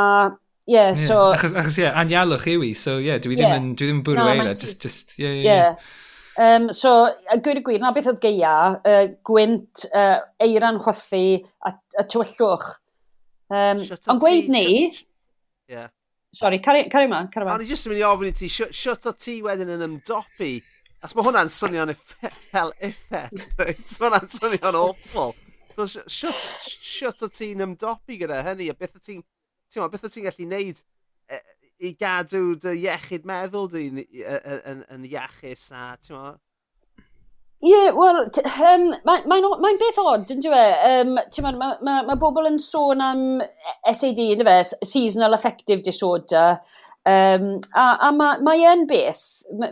Ie, yeah, yeah, so... Achos, achos ie, yeah, anialwch yw i, so ie, yeah, dwi ddim, yeah. Yn, dwi ddim yn bwrw no, eira, just, just, ie, ie, ie. Um, so, a gwir y gwir, na beth oedd geia, uh, gwynt, uh, eiran chwythu a, a tywyllwch. Um, ond gweud ni... Yeah. Sorry, cari ymlaen, cari ymlaen. Ond i jyst yn mynd i ofyn i ti, siwt o ti wedyn yn ymdopi? As mae hwnna'n swnio'n fel effeth, right? Mae hwnna'n swnio'n awful. So, siwt o ti'n ymdopi gyda hynny? A beth o ti'n... Ti'n beth o ti'n gallu neud e, i gadw dy iechyd meddwl di yn yn, yn iachus a ti'n mo? Ie, yeah, wel, um, mae'n mae, mae beth odd, yn dwi e? Um, mae ma, ma, ma bobl yn sôn am e-, SAD, yn fe, Seasonal Affective Disorder, Um, a, a mae, mae e'n beth,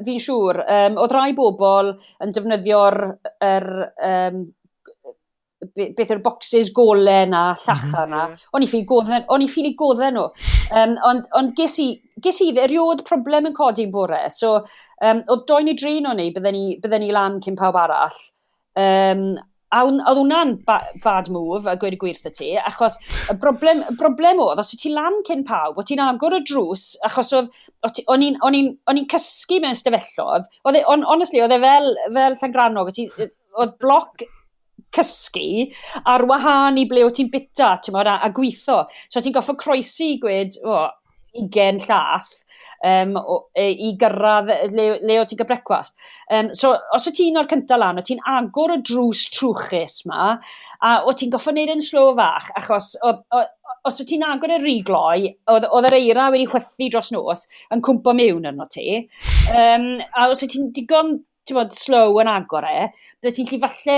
fi'n siŵr, um, oedd rai bobl yn defnyddio'r er, um, beth yw'r boxes gole na, llacha na. Mhm. O'n i ffili godden, o'n i ffili godden nhw. Um, ond ond ges, i, ges i erioed problem yn codi bore. So, um, oedd doen i drin o'n i, bydden ni, bydden ni lan cyn pawb arall. Um, a oedd hwnna'n ba bad move, a gweud y gwirth y ti, achos y broblem, y broblem oedd, os y ti lan cyn pawb, o ti'n agor y drws, achos oedd, o'n i'n cysgu mewn stafellodd, oedd, e, on, honestly, oedd e fel, fel llangranog, oedd bloc cysgu ar wahân i ble o ti'n bita, ti'n a, a gweithio. So ti'n goffo croesi gwed, o, oh, ugen llath um, o, e, i gyrraedd e, le, le o ti'n gael brecwast. Um, so, os o ti'n o'r cyntaf lan, o ti'n agor y drws trwchus ma, a o ti'n goffo wneud yn slo fach, achos o, o, os o ti'n agor y rigloi, oedd yr eira wedi chwythu dros nos yn cwmpo mewn arno ti, um, a os o ti'n digon bod, slow yn agor e, bydde ti'n lli falle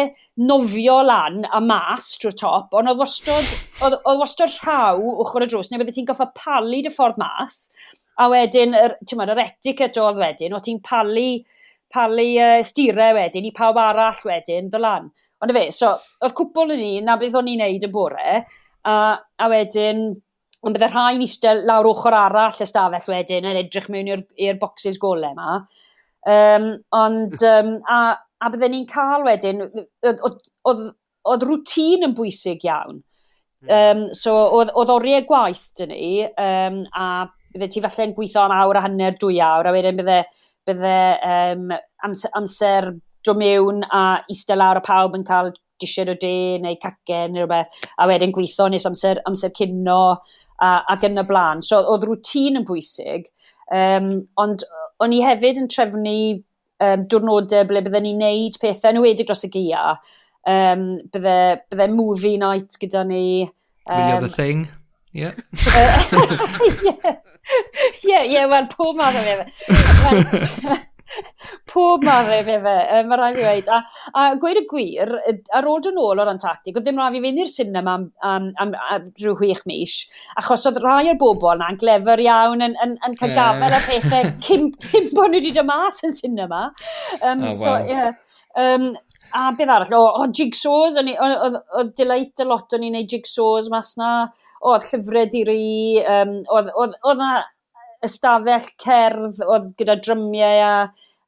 nofio lan a mas trwy top, ond oedd wastod, oedd, oedd wastod rhaw ochr y drws, neu bydde ti'n goffa palu dy ffordd mas, a wedyn, yr, bod, yr etiquette oedd wedyn, o ti'n palu, palu uh, styrau wedyn i pawb arall wedyn, dy lan. Ond y fe, so, oedd cwpl yn ni, na beth o'n i'n neud y bore, a, a wedyn, ond bydde rhai'n eistedd lawr ochr arall y stafell wedyn yn edrych mewn i'r boxes golau yma. Um, ond, um, a, a bydden ni'n cael wedyn, oedd rŵtîn yn bwysig iawn. Um, so, oedd oriau gwaith dyn ni, um, a bydde ti falle'n gweithio am awr a hanner, dwy awr, a wedyn bydde, bydde um, amser, amser do mewn a eistedd lawr a pawb yn cael disiad o de neu cacen neu rhywbeth, a wedyn gweithio nes amser, amser cynno a, ac yn y blaen. So oedd rŵtîn yn bwysig, Um, ond o'n i hefyd yn trefnu um, diwrnodau ble byddwn ni'n neud pethau, yn wedi dros y gia. Um, bydde, bydde movie night gyda ni. Um, Wylio the thing. Yeah. Ie, ie, wel, pob math o fe. Pob marw e fe fe, mae rhaid i weid. A, a gweud y gwir, ar ôl dyn ôl o'r Antarctic, oedd ddim rhaid i fynd i'r cinema am, am, am, am rhyw chwech mis, achos oedd rhai o'r bobl na'n glefer iawn yn, yn, yn cael gafel a pethau cyn, cyn bod nhw wedi dod mas yn cinema. Um, oh, wow. so, yeah. Um, a beth arall, o, o jigsaws, oedd delight a lot o'n i'n neud jigsaws mas na, oedd llyfrau diri, um, oedd, oedd, oedd, oedd ystafell cerdd oedd gyda drymiau a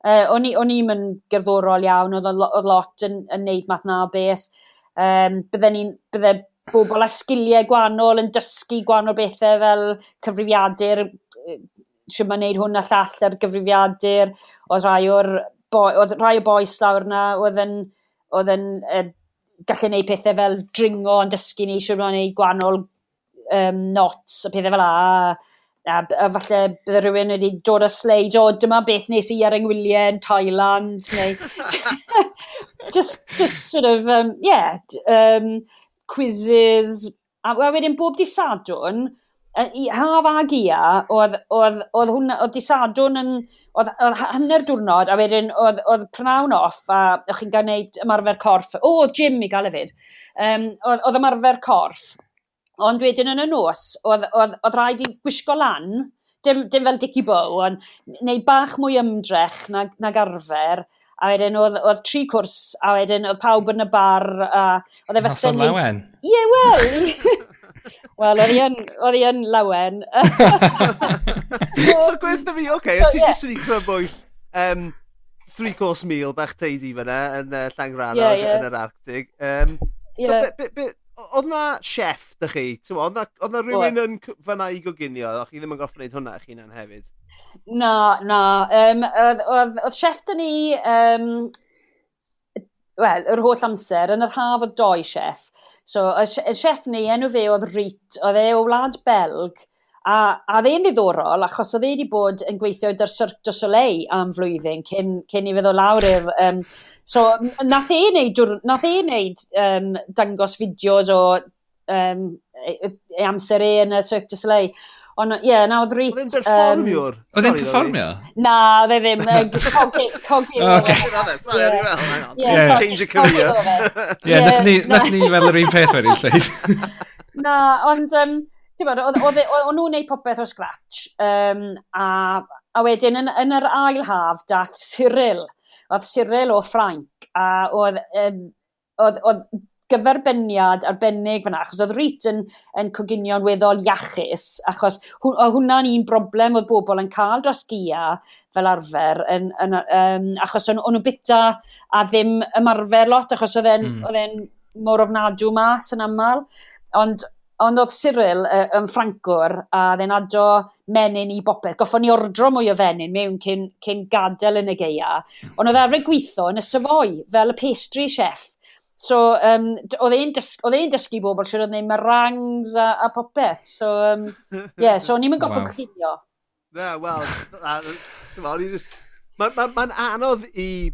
uh, o'n i'm yn gerddorol iawn, oedd, oedd lot yn, yn neud math na beth. Um, bydde ni, bydde bobl â sgiliau gwahanol yn dysgu gwahanol bethau fel cyfrifiadur, sy'n ma'n neud hwn a llall ar gyfrifiadur, oedd rhai o'r boi, oedd rhai o boes lawr na, oedd yn, oedd yn uh, gallu neud pethau fel dringo yn dysgu ni, sy'n ma'n neud gwahanol um, nots a pethau fel a, a, a falle bydde rhywun wedi dod â sleid, o, dyma beth nes i ar yngwyliau yn Thailand, neu... just, just sort of, um, yeah, um, quizzes, a, a wedyn bob disadwn, haf a gia oedd, oedd, oedd hwnna, oedd disadwn yn, oedd, oedd hanner diwrnod, a wedyn oedd, oedd prynawn off, a o'ch chi'n gael neud ymarfer corff, o, oh, gym i gael efyd, um, oedd, oedd ymarfer corff, Ond wedyn yn y nos, oedd, oedd, oedd rhaid i gwisgo lan, dim, dim fel Dicky Bow, ond neu bach mwy ymdrech nag, nag arfer. A wedyn oedd, oedd tri cwrs, a wedyn oedd pawb yn y bar, a oedd e fysyn... Noson lawen? Ie, yeah, wel! Wel, oedd hi yn lawen. so gweithio fi, oce, okay, so, ti yeah. jyst wedi crybwyll um, three course meal bach teidi fyna yn uh, Llangrana yeah, yeah. yn yr Arctic. Um, yeah. So, be, be, be, Oedd na chef, da chi? Oedd na, na rhywun yn fyna i goginio? Oedd chi ddim yn goffi wneud hwnna eich hunan hefyd? Na, na. Um, oedd chef dyn ni, um, wel, yr holl amser, yn yr haf o doi chef. So, y chef ni, enw fe oedd Rít, oedd e o wlad Belg, A, a dde'n ddiddorol, achos oedd e wedi bod yn gweithio gyda'r Cirque du Soleil am flwyddyn cyn, cyn i feddwl lawr i'r... Um, so, nath e wneud, nath e wneud um, dangos fideos o um, e, e amser e yn y Cirque du Soleil. Ond, ie, yeah, na oedd reit... Oedd e'n performiwr? Um, oedd e'n performio? Na, oedd e ddim. E, cogi. Okay. Change your career. Ie, nath ni fel yr un peth wedyn, lleid. Na, ond... Um, bod, oedd e, nhw'n gwneud popeth o scratch. Um, a, a wedyn, yn, yn yr ail haf, dath Cyril. Oedd Cyril o Ffrainc. A oedd, um, oedd, oedd gyferbyniad arbennig fyna, achos oedd Rít yn, yn coginio'n weddol iachus, achos hw, hwnna'n un broblem oedd bobl yn cael dros gia fel arfer, yn, yn, um, achos o'n nhw bita a ddim ymarfer lot, achos oedd e'n mm. mor ofnadw mas yn aml, ond Ond oedd Cyril uh, yn Ffrancwr a ddyn ado menyn i bopeth. Goffon ni ordro mwy o fenyn mewn cyn, cyn gadael yn y geia. Ond oedd e arfer gweithio yn y syfoi fel y pastry chef. So, um, oedd e'n dysgu, oedd dysgu bobl sydd oedd meringues a, a popeth. So, um, yeah, so ni'n mynd goffo wow. cynio. Na, wel. Mae'n ma, ma, ma anodd i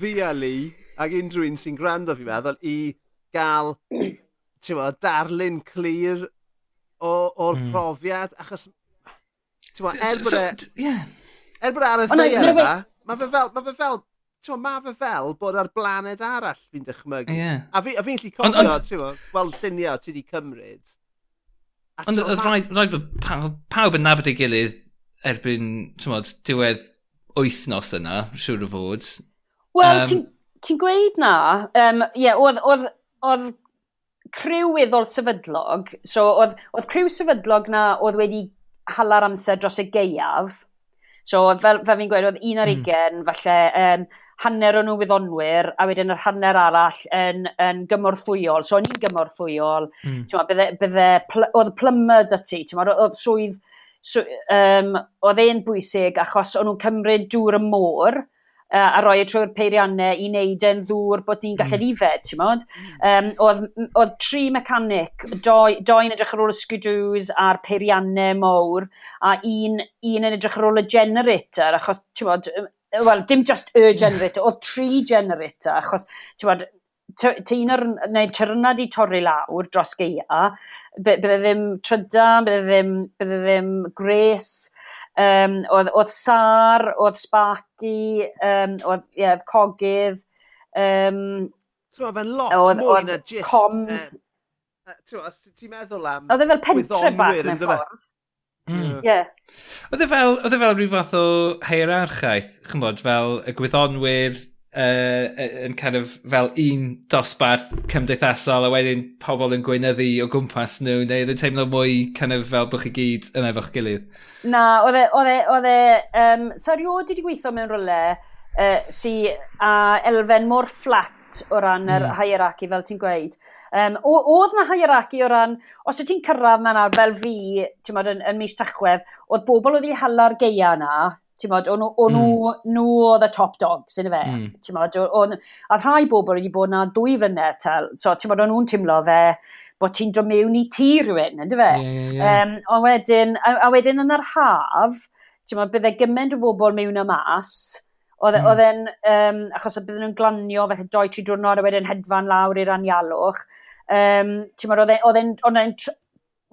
ddialu ac unrhyw un sy'n gwrando fi meddwl i gael bod, darlun clir o'r mm. profiad, achos... Er bod, e- er bod e... Yeah. Er bod ar y ddeiad yma, mae fe fel, mae fe fel, ti'n mae fe fel bod ar blaned arall fi'n dychmygu. Yeah. A fi'n fi lli cofio, ti'n ma, wel lluniau ti wedi cymryd. Ond oedd rhaid bod pawb yn nabod ei gilydd erbyn, ti'n ma, diwedd wythnos yna, siŵr o fod. Wel, um, ti'n ti gweud na, um, yeah, oedd criw weddol sefydlog, so oedd, oedd criw sefydlog na oedd wedi hala'r amser dros y geiaf, so fel, fel fi'n gweud, oedd un ar hmm. ugen, mm. falle, um, hanner o'n nhw wyddonwyr, a wedyn yr hanner arall yn, yn gymorthwyol. So, o'n i'n gymorthwyol. Mm. Bydde, bydde, pl oedd plymyd dy ti, oedd swydd, swydd um, oedd e'n bwysig achos o'n nhw'n cymryd dŵr y môr, uh, a roi y trwy'r peiriannau i wneud yn ddŵr bod ni'n gallu mm. ifed, ti'n modd? Um, hmm. oedd, oedd tri mecanic, doi, doi yn edrych ar ôl y skidoos a'r peiriannau mowr, a un, un yn edrych ar ôl y generator, achos, ti'n modd, wel, dim just y hmm. generator, oedd tri generator, achos, ti'n modd, un o'r, neu tyrnad i torri lawr dros geia, bydde ddim trydan, bydde ddim, bydde ddim gres, Um, oedd, oedd Sar, oedd Sparky, um, oedd, ie, yeah, Cogydd. Um, so, oedd fe'n lot oedd, mwy na just... Coms. Uh, ti'n meddwl am... Oedd e fel pentre bach mewn ffordd. Mm. Yeah. Oedd e fel, oedd e fel rhyw fath o heirarchaeth, chymod, fel y gwyddonwyr, uh, yn kind of fel un dosbarth cymdeithasol a wedyn pobl yn gweinyddu o gwmpas nhw neu oedd yn teimlo mwy kind of fel bwch chi gyd yn efo'ch gilydd? Na, oedd e, oedd e, oedd e, um, so erioed wedi gweithio mewn rolau uh, sy a elfen mor fflat o ran yr mm. hierarchy fel ti'n gweud. Um, oedd na hierarchy o ran, os y ti'n cyrraedd na nawr fel fi, ti'n modd yn, yn mis tachwedd, oedd bobl oedd i hala'r geia na, Mod, o'n nhw mm. nhw oedd y top dogs, yna fe. Mm. Mod, on, a rhai bobl wedi bod na dwy fynedd tel. So, ti'n bod o'n nhw'n teimlo fe bod ti'n dod mewn i tŷ rhywun, ynddo fe? Yeah, yeah, yeah. Um, a, wedyn, a, a wedyn yn yr haf, ti'n bod, bydde gymaint o bobl mewn y mas, oedd mm. e'n, um, achos bydden nhw'n glanio, felly doi tri diwrnod a wedyn hedfan lawr i'r anialwch. Um, ti'n bod, oedd e'n,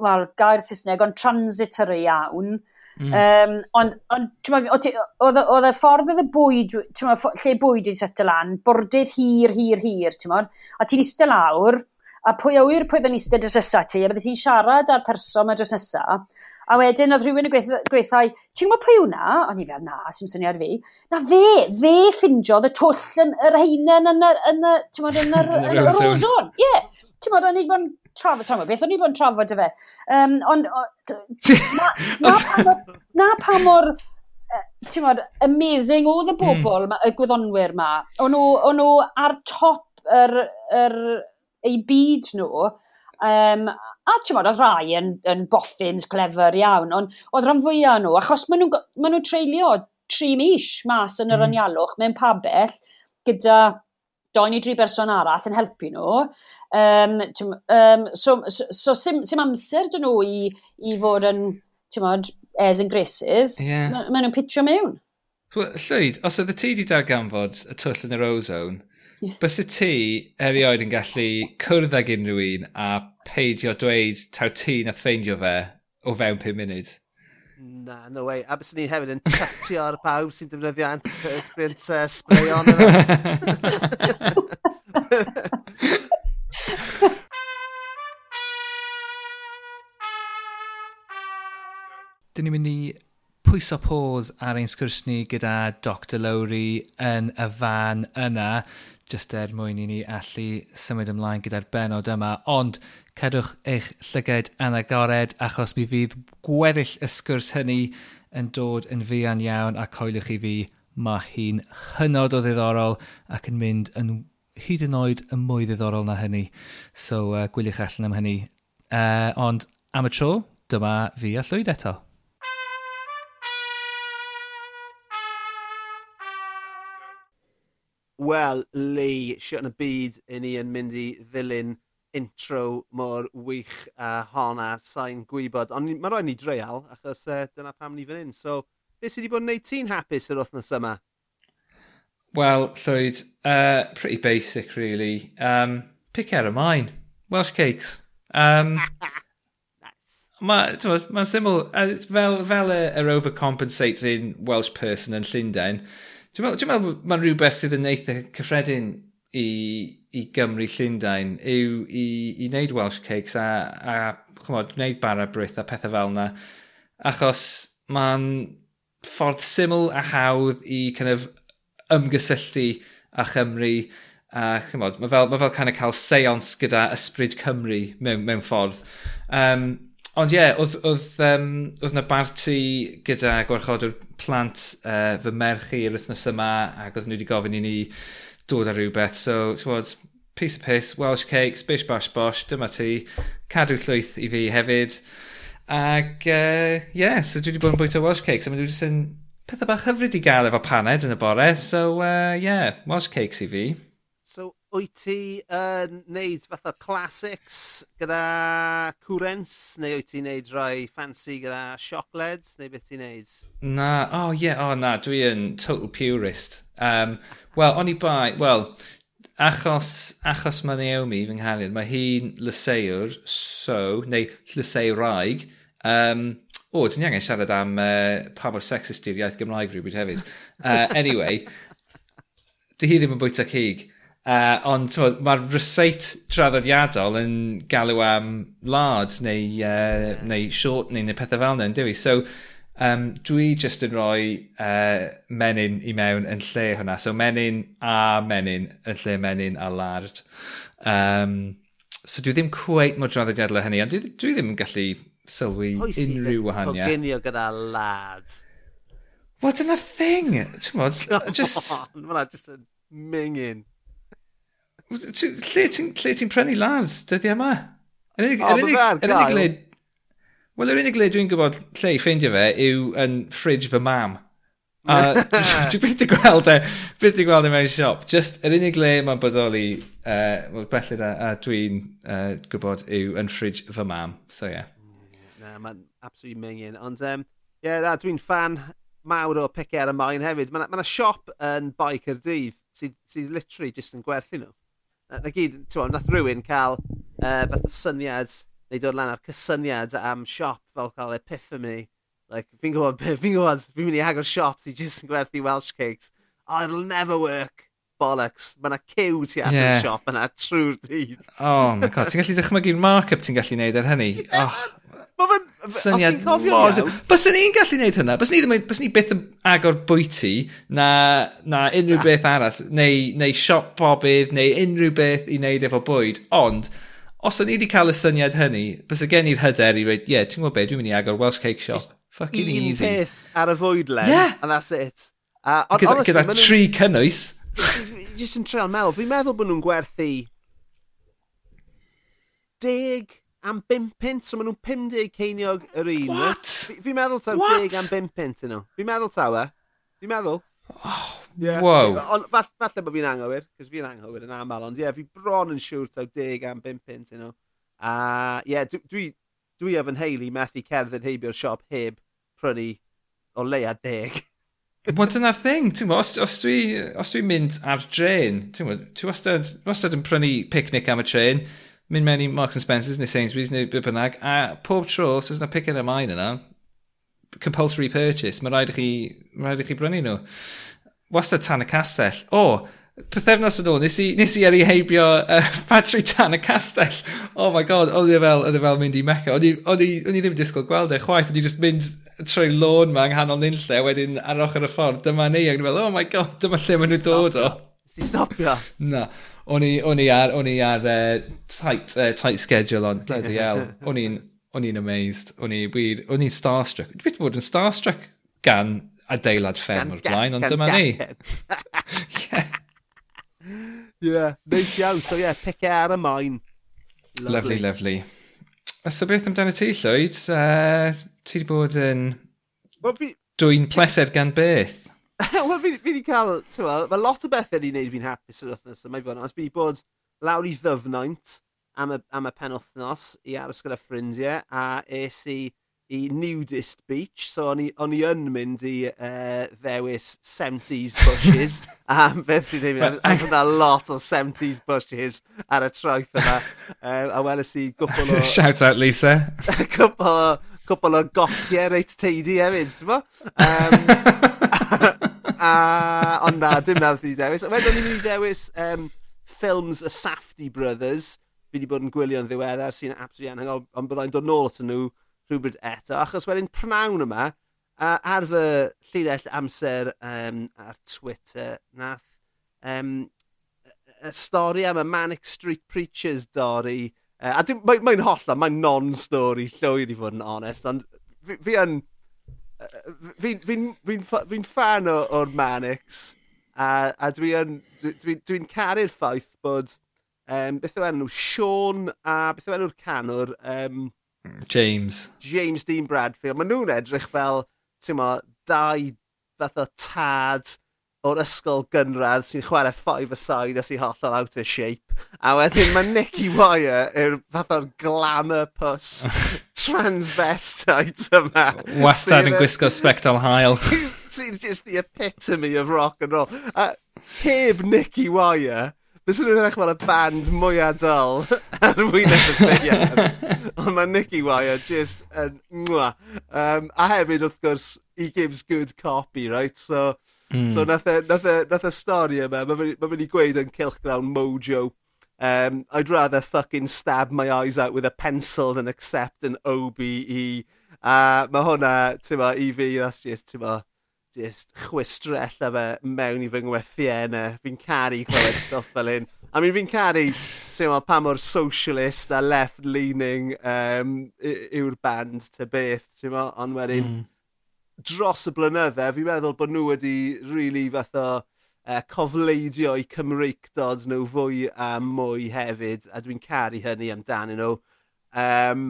wel, gair Saesneg, ond transitory iawn. Mm. Um, ond, ond oedd y ffordd oedd y bwyd, ma, lle bwyd wedi y lan, bwrdydd hir, hir, hir, ti'n modd, a ti'n eistedd lawr, a pwy a wir pwy oedd yn eistedd dros nesa ti, a bydde ti'n siarad â'r person yma dros nesa, a wedyn oedd rhywun yn gweithio, ti'n gwybod pwy hwnna? O'n i fel, na, sy'n syniad fi. Na fe, fe ffindiodd y twll yn yr heinen yn y, yn yr, ti'n modd, yn yr, yn yr, yn yr, yn yr, yn trafod, trafod beth, o'n i bod yn trafod y fe. Um, ond, na, na, pa mor, na pa mor ti'n modd, amazing oedd y hmm. bobl, mm. y gwyddonwyr ma. O'n nhw ar top yr, yr, ei byd nhw, um, a ti'n modd, oedd rai yn, yn boffins clefer iawn, ond oedd rhan fwyaf nhw, achos maen nhw'n ma nhw treulio tri mis mas yn yr mm. anialwch mewn pabell gyda doi neu dri berson arall yn helpu nhw, Um, um, so, so, so sim, sim amser dyn nhw i, i fod yn, ti'n modd, as and graces, yeah. maen ma nhw'n pitio mewn. Llwyd, os oedd y ti wedi darganfod y twll yn yr ozone, yeah. bys y ti erioed yn gallu cwrdd ag unrhyw un a peidio dweud taw ti nath ffeindio fe o fewn 5 munud? Na, no way. A bys ni hefyd yn chatio ar pawb sy'n defnyddio antiperspirant uh, spray on yna. dyn ni'n mynd i pwyso pôs ar ein sgwrs ni gyda Dr Lowry yn y fan yna, just er mwyn i ni allu symud ymlaen gyda'r benod yma. Ond cadwch eich llyged anagored achos mi fydd gweddill y sgwrs hynny yn dod yn fuan iawn a coelwch i fi mae hi'n hynod o ddiddorol ac yn mynd yn hyd yn oed y mwy ddiddorol na hynny. So uh, gwyliwch allan am hynny. Uh, ond am y tro, dyma fi a llwyd eto. Wel, Lee, siwt yn y byd, i ni yn mynd i ddilyn intro mor wych uh, honna, sa'n gwybod. Ond mae rhaid ni dreial, achos uh, dyna pam ni fan hyn. So, beth sydd wedi bod yn neud ti'n hapus yr wythnos yma? Wel, Llwyd, uh, e, pretty basic, really. Um, pick out of mine. Welsh cakes. Um, Mae'n ma syml, e, fel, fel yr overcompensating Welsh person yn Llundain, Dwi'n meddwl, dwi meddwl mae'n rhywbeth sydd yn eitha cyffredin i, i Gymru Llundain yw i, i wneud Welsh cakes a, a chymod, wneud bara bryth a pethau fel yna. Achos mae'n ffordd syml a hawdd i kind of ymgysylltu a Chymru a chymod, mae fel, ma fel kind of cael seance gyda ysbryd Cymru mewn, mewn ffordd. Um, Ond ie, yeah, oedd, oedd, um, oedd na barti gyda gwarchodwr plant uh, fy merch i'r wythnos yma ac oedd nhw wedi gofyn i ni dod ar rhywbeth. So, ti'n piece of piss, Welsh cakes, bish bash bosh, dyma ti. Cadw llwyth i fi hefyd. Ac ie, uh, yeah, so dwi wedi bod yn bwyta Welsh cakes a mae nhw wedi yn pethau bach hyfryd i gael efo paned yn y bore. So ie, uh, yeah, Welsh cakes i fi. So wyt ti yn uh, neud fatha classics gyda cwrens, neu wyt ti'n neud rhoi fancy gyda siocled, neu beth ti'n neud? Na, o oh, ie, yeah, oh, na, dwi yn total purist. Um, Wel, o'n i bai, wel, achos, achos mae Naomi fy nghanid, mae hi'n lyseuwr, so, neu lyseuwraig, um, o, oh, dyn ni angen siarad am uh, pa mor sexist i'r iaith Gymraeg rhywbryd hefyd. Uh, anyway, dy hi ddim yn bwyta cig. Uh, ond mae'r ryseit traddodiadol yn galw am lard neu, uh, yeah. neu short neu, neu pethau fel yna yn dywi. So um, dwi just yn rhoi uh, menyn i mewn yn lle hwnna. So menyn a menyn yn lle menyn a lard. Um, so dwi ddim cweit mor traddodiadol o hynny, ond dwi, dwi ddim yn gallu sylwi Oes unrhyw wahaniaeth. Oes i gyda lard. Wel, dyna'r thing, ti'n modd, just... Mae'n just yn mingin. Lle ti'n ti prynu lars dyddi yma? Yr unig, oh, unig, yn unig le... Wel, yr unig le dwi'n gwybod lle i ffeindio fe yw yn fridge fy mam. A dwi'n byth i gweld e, byth i gweld e mewn siop. Just yr unig le mae'n bodoli, uh, wel, bellid a, a dwi'n uh, gwybod yw yn fridge fy mam. So, ie. Yeah. Na, mae'n absolutely mingin. Ond, um, yeah, dwi'n fan mawr o picer y maen hefyd. Mae yna ma siop yn Bai Cyrdydd sydd, sydd literally just yn gwerthu nhw na gyd, ti'n nath rhywun cael uh, fath o syniad, neu dod lan ar cysyniad am siop fel cael epiphany. Like, fi'n gwybod, fi'n gwybod, fi'n mynd i agor siop ti jyst yn gwerthu Welsh cakes. Oh, it'll never work. Bollocks. Mae yna cyw ti ar yeah. siop yna trwy'r dydd. oh my god, ti'n gallu dychmygu'r markup ti'n gallu neud ar hynny. Oh, Mae fe'n... Syniad mor... Bys ni'n gallu gwneud hynna. Bys ni, ddim, bys ni byth yn agor bwyty na, na unrhyw beth arall, neu, neu siop bobydd, neu unrhyw beth i wneud efo bwyd. Ond, os o'n i wedi cael y syniad hynny, bys y gen i'r hyder i dweud, ie, yeah, ti'n gwybod beth, dwi'n mynd i agor Welsh Cake Shop. Just Fucking un easy. Un peth ar y fwydlen, yeah. and that's it. Uh, on, gyda, honestly, gyda tri cynnwys. Just yn treol meddwl, fi'n meddwl bod nhw'n gwerthu deg am 5 pint, so maen nhw'n 50 ceiniog yr un. What? Fi'n fi meddwl taw 10 am 5 pint yno. Fi'n meddwl taw e. Fi'n meddwl. Oh, yeah. Wow. Ond falle, falle bod fi'n anghywir, cos fi'n anghywir yn aml, ond ie, yeah, fi bron yn siŵr taw 10 am 5 pint yno. A ie, yeah, dwi, dwi, dwi ef yn heili methu cerdded heibio'r siop heb prynu o leia 10. Wel dyna'r thing, ti'n os, os dwi'n dwi mynd ar dren, ti'n gwybod, dwi wastad, wastad yn prynu picnic am y tren, mynd mewn i Marks and Spencers neu Sainsbury's neu byd bynnag, a pob tro, os oes yna picyn y maen yna, compulsory purchase, mae rhaid i chi, rhaid i chi brynu nhw. Wastad tan y castell. O, oh, pethefnos yn ôl, nes i, nes i eri heibio uh, ffatri tan y castell. Oh my god, oedd e fel, oedd e fel mynd i meca. O'n i ddim disgwyl gweld e chwaith, o'n i just mynd trwy lôn ma yng nghanol nunlle, wedyn ar ochr y ffordd, dyma ni, ac yn fel, oh my god, dyma lle maen nhw dod o. Ti stopio? Na. O'n i, on i ar, on i ar uh, tight, uh, tight schedule on. Bloody hell. O'n i'n o'n i'n amazed. O'n i, wir, o'n i'n starstruck. Dwi'n bod yn starstruck gan adeilad ffem o'r blaen, ond dyma ni. yeah. neis iawn. So ie, yeah, pice ar y maen. Lovely, lovely. lovely. So beth amdano ti, Llwyd? Uh, ti wedi bod yn... Well, be... Dwi'n pleser gan beth? Wel, fi, wedi cael, ti'n mae lot o bethau wedi gwneud fi'n hapus yr wythnos yma i fod, ond fi wedi bod lawr i ddyfnaint am y, am y penwthnos i aros gyda ffrindiau, a es i i nudist beach, so o'n i, on i yn mynd i uh, ddewis 70s bushes, a beth sy'n ei wneud, a yna lot o 70s bushes ar y troeth yma, uh, a weles i gwpl o... Shout out Lisa! cwpl o, cwpl o gochiau reit teidi hefyd, ti'n bo? Um, a, ond na, dim nath i dewis. Wedyn ni'n i ddewis um, ffilms y Safety Brothers. Fi wedi bod yn gwylio'n ddiweddar sy'n absolutely anhygoel, ond byddai'n dod nôl at nhw rhywbryd eto. Achos wedyn prynawn yma, uh, ar fy llinell amser um, ar Twitter, nath um, y stori am y Manic Street Preachers dorri. Uh, a mae'n mae hollol, mae'n non-stori llwyr i fod yn onest, ond fi, fi yn... On, fi'n fi, fi, fi fan o'r Manix a, a dwi'n dwi, dwi, dwi caru'r ffaith bod um, beth yw enw? Sean a beth yw enw'r canwr? Um, James. James Dean Bradfield. Maen nhw'n edrych fel tyma, dau fatha tad o'r ysgol gynradd sy'n chwarae five aside a sy'n hollol out of shape. A wedyn mae Nicky Wire yw'r fath o'r glamour puss transvestite yma. Wastad yn gwisgo spectol hael. Sy'n just the epitome of rock and roll. A heb Nicky Wire, Fes nhw'n edrych fel y band mwyaf dol ar wyneb y ffeiriad. Ond mae Nicky Wire just yn... Um, a hefyd, wrth gwrs, he gives good copy, right? So, Mm. So nath e, nath e, nath y stori yma, mae fe'n i gweud yn cilchgrawn mojo. Um, I'd rather fucking stab my eyes out with a pencil than accept an OBE. A mae hwnna, ti'n ma, i fi, that's just, ti'n ma, just chwistrell a fe mewn i fy ngwethiennau. Fi'n caru clywed stuff fel hyn. I mean, fi'n caru, ti'n ma, pa mor socialist a left-leaning um, yw'r band, ty beth, ti'n ma, ond wedyn... Mm dros y blynydde, fi'n meddwl bod nhw wedi really fath o e, uh, cofleidio i Cymreicdod nhw fwy a mwy hefyd, a dwi'n caru hynny amdanyn nhw. Um,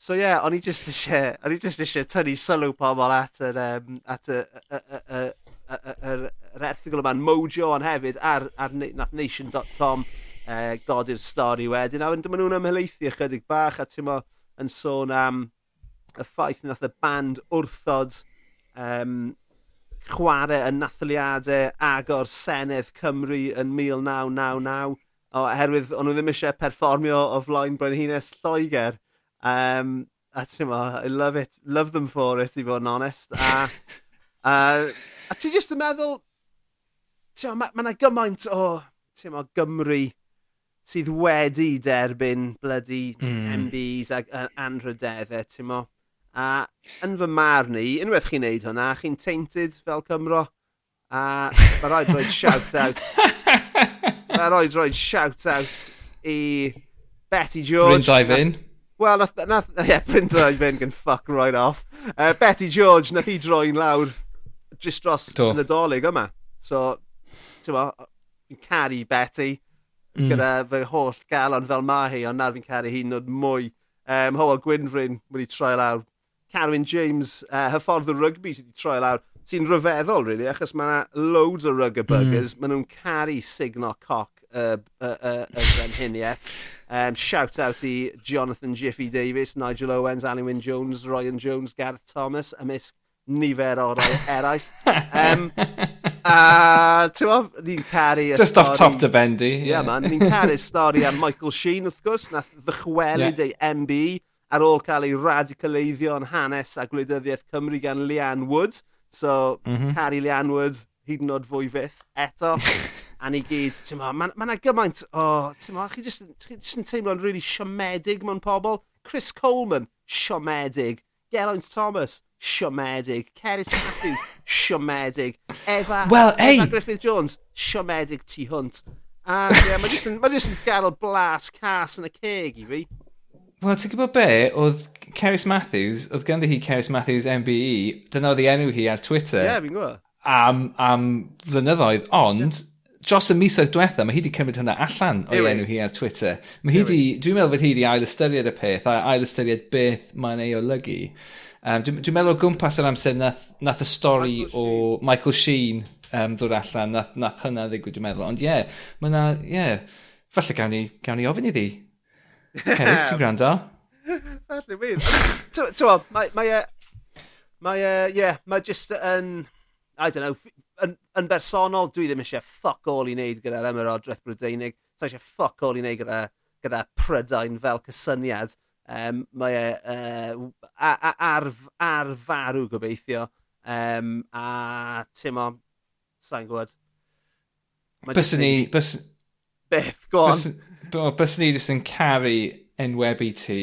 so ie, yeah, o'n i just eisiau, o'n i just eisiau tynnu sylw pobl at yr, um, at y, yr, yr erthigol yma'n mojo ond hefyd ar, ar nathnation.com uh, e, godi'r stori wedyn, a wedyn dyma nhw'n ymhelaethu ychydig bach, a ti'n yn sôn am y ffaith nath y band wrthod um, chwarae yn natholiadau agor Senedd Cymru yn 1999 oherwydd o'n nhw ddim eisiau perfformio o flaen Brenhines Lloegr. Um, a ti'n mo, I love it. Love them for it, i fod yn honest. A, a, a ti jyst yn meddwl, ti'n ma, ma gymaint o, ti'n mo, Gymru sydd wedi derbyn bloody mm. MBs ac anrhydeddau, ti'n mo. A yn fy marn i, unwaith chi'n neud hwnna, chi'n tainted fel Cymro. A mae rhaid roed shout-out. mae rhaid roed shout-out i Betty George. Bryn Daifin. Wel, nath, nath, yeah, Bryn Daifin gan fuck right off. Uh, Betty George, nath i droi'n lawr just dros Do. nadolig yma. So, ti'n mo, fi'n caru Betty mm. gyda fy holl galon fel ma hi, ond nawr fi'n caru hi'n nod mwy. Um, Howell Gwynfrin wedi troi lawr Carwyn James, uh, hyffordd y rygbi sydd wedi troi lawr, sy'n rhyfeddol, really, achos mae yna loads o rygby hmm. buggers, mm. maen nhw'n caru signo coc y uh, uh, uh, uh, brenhiniaeth. um, shout out i Jonathan Jiffy Davis, Nigel Owens, Annie Wynne Jones, Ryan Jones, Gareth Thomas, ymysg nifer o rai eraill. Um, a ti'n meddwl, ni'n caru... y Just off top to bendy. Yeah, yeah man, ni'n caru'r stori am Michael Sheen, wrth gwrs, nath ddychwelyd yeah. ei MB ar ôl cael ei radicaleiddio yn hanes a gwleidyddiaeth Cymru gan Leanne Wood. So, mm -hmm. Cari Leanne Wood, hyd yn oed fwy fyth, eto. a ni gyd, ti'n ma, mae yna gymaint o, oh, ti'n ma, chi jyst, chi jyst yn teimlo'n really siomedig mewn pobl. Chris Coleman, siomedig. Geraint Thomas, siomedig. Ceris Matthews, siomedig. Eva, well, hey. Griffith Jones, siomedig tu hwnt. A yeah, mae jyst yn, ma jyst yn gadw blas cas yn y ceg i fi. Wel, ti'n gwybod be? Oedd Cerys Matthews, oedd ganddi hi Cerys Matthews MBE, dyna oedd ei enw hi ar Twitter. Ie, yeah, fi'n gwybod. Am, am flynyddoedd, ond... Yeah. Dros y misoedd diwetha, mae hi wedi cymryd hwnna allan o'i enw hi ar Twitter. Mae hi wedi, dwi'n meddwl fod hi wedi ail ystyried y peth, a ail ystyried beth mae'n ei olygu. Um, dwi'n dwi meddwl o gwmpas yr amser nath, nath y stori o Michael Sheen um, ddod allan, nath, nath hynna ddigwyd, dwi'n meddwl. Ond ie, yeah, mae yna, ie, yeah, falle gawn ni, gawn ni ofyn iddi Cerys, ti'n gwrando? Falle wir. Ti'n mae, mae, e, mae, e, yeah, mae just yn, I don't know, yn, yn bersonol dwi ddim eisiau ffoc all i wneud gyda'r Ymerodraeth Brydeinig. Sa eisiau ffoc all i wneud gyda, gyda Prydain fel cysyniad. Um, mae e uh, ar, ar, farw gobeithio. Um, a ti'n mo, sa'n gwybod. Byswn ni... Bys... Beth, go on. Bo, bys ni jyst yn caru enwebu ti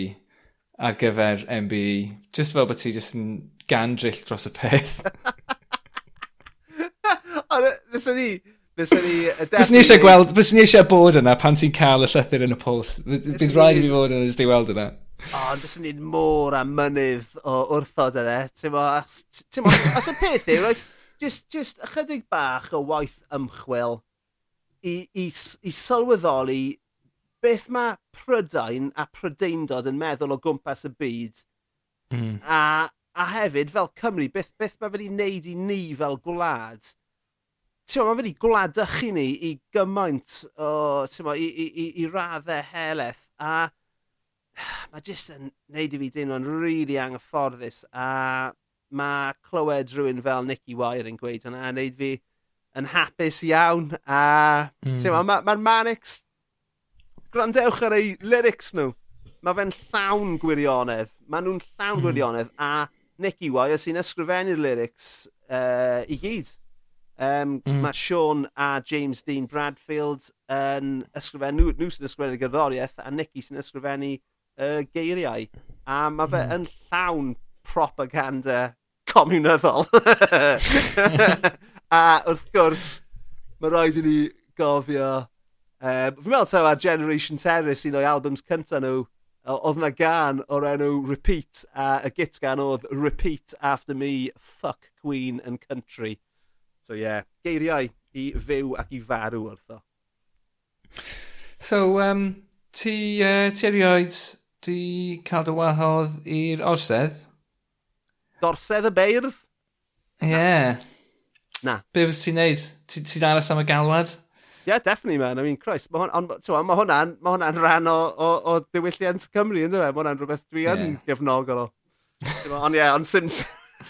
ar gyfer MBE. Just fel bod ti jyst yn gandrill dros y peth. Ond e, fyswn ni... Fyswn ni... Fyswn ni eisiau gweld... Fyswn ni eisiau bod yna pan ti'n cael y llythyr yn y pols. Bydd rhaid i fi fod yna jyst i weld yna. O, oh, fyswn ni'n môr a mynydd o wrthod yna. Ti'n mo, os y peth yw, right, just, just ychydig bach o waith ymchwil i, i, i sylweddoli beth mae Prydain a Prydeindod yn meddwl o gwmpas y byd. Mm. A, a hefyd, fel Cymru, beth, beth mae wedi wneud i ni fel gwlad. Ti'n mae wedi gwladychu ni i gymaint o, ti'n i, i, i, i raddau heleth. A mae jyst yn neud i fi deimlo'n rili really anghyfforddus. A mae clywed rhywun fel Nicky Wire yn gweud hwnna a neud fi yn hapus iawn. A mm. mae'r ma, ma manics Gwrandewch ar ei lyrics nhw. Mae fe'n llawn gwirionedd. Mae nhw'n llawn mm. gwirionedd. A Nicky Wire sy'n ysgrifennu'r lyrics uh, i gyd. Um, mm. Mae Sean a James Dean Bradfield yn ysgrifennu, nhw sy'n ysgrifennu gerddoriaeth a Nicky sy'n ysgrifennu uh, geiriau. A mae fe mm. yn llawn propaganda comunyddol. a wrth gwrs, mae rhaid i ni gofio Uh, fi'n meddwl taw Generation Terrace un o'i albums cyntaf nhw, oedd yna gan o'r enw Repeat, a y git gan oedd Repeat After Me, Fuck Queen and Country. So ie, yeah, geiriau i fyw ac i farw wrtho. So, um, ti, uh, ti erioed di cael dy wahodd i'r orsedd? Dorsedd y beirdd? Ie. Yeah. Na. Be fydd ti'n neud? Ti'n ti aros am y galwad? yeah, definitely, man. I mean, Christ, mae hwnna'n hwnna, hwnna, hwnna rhan o, o, o diwylliant Cymru, ynddo fe? Mae hwnna'n rhywbeth dwi yn yeah. gefnogol o. Ond ie, ond sim,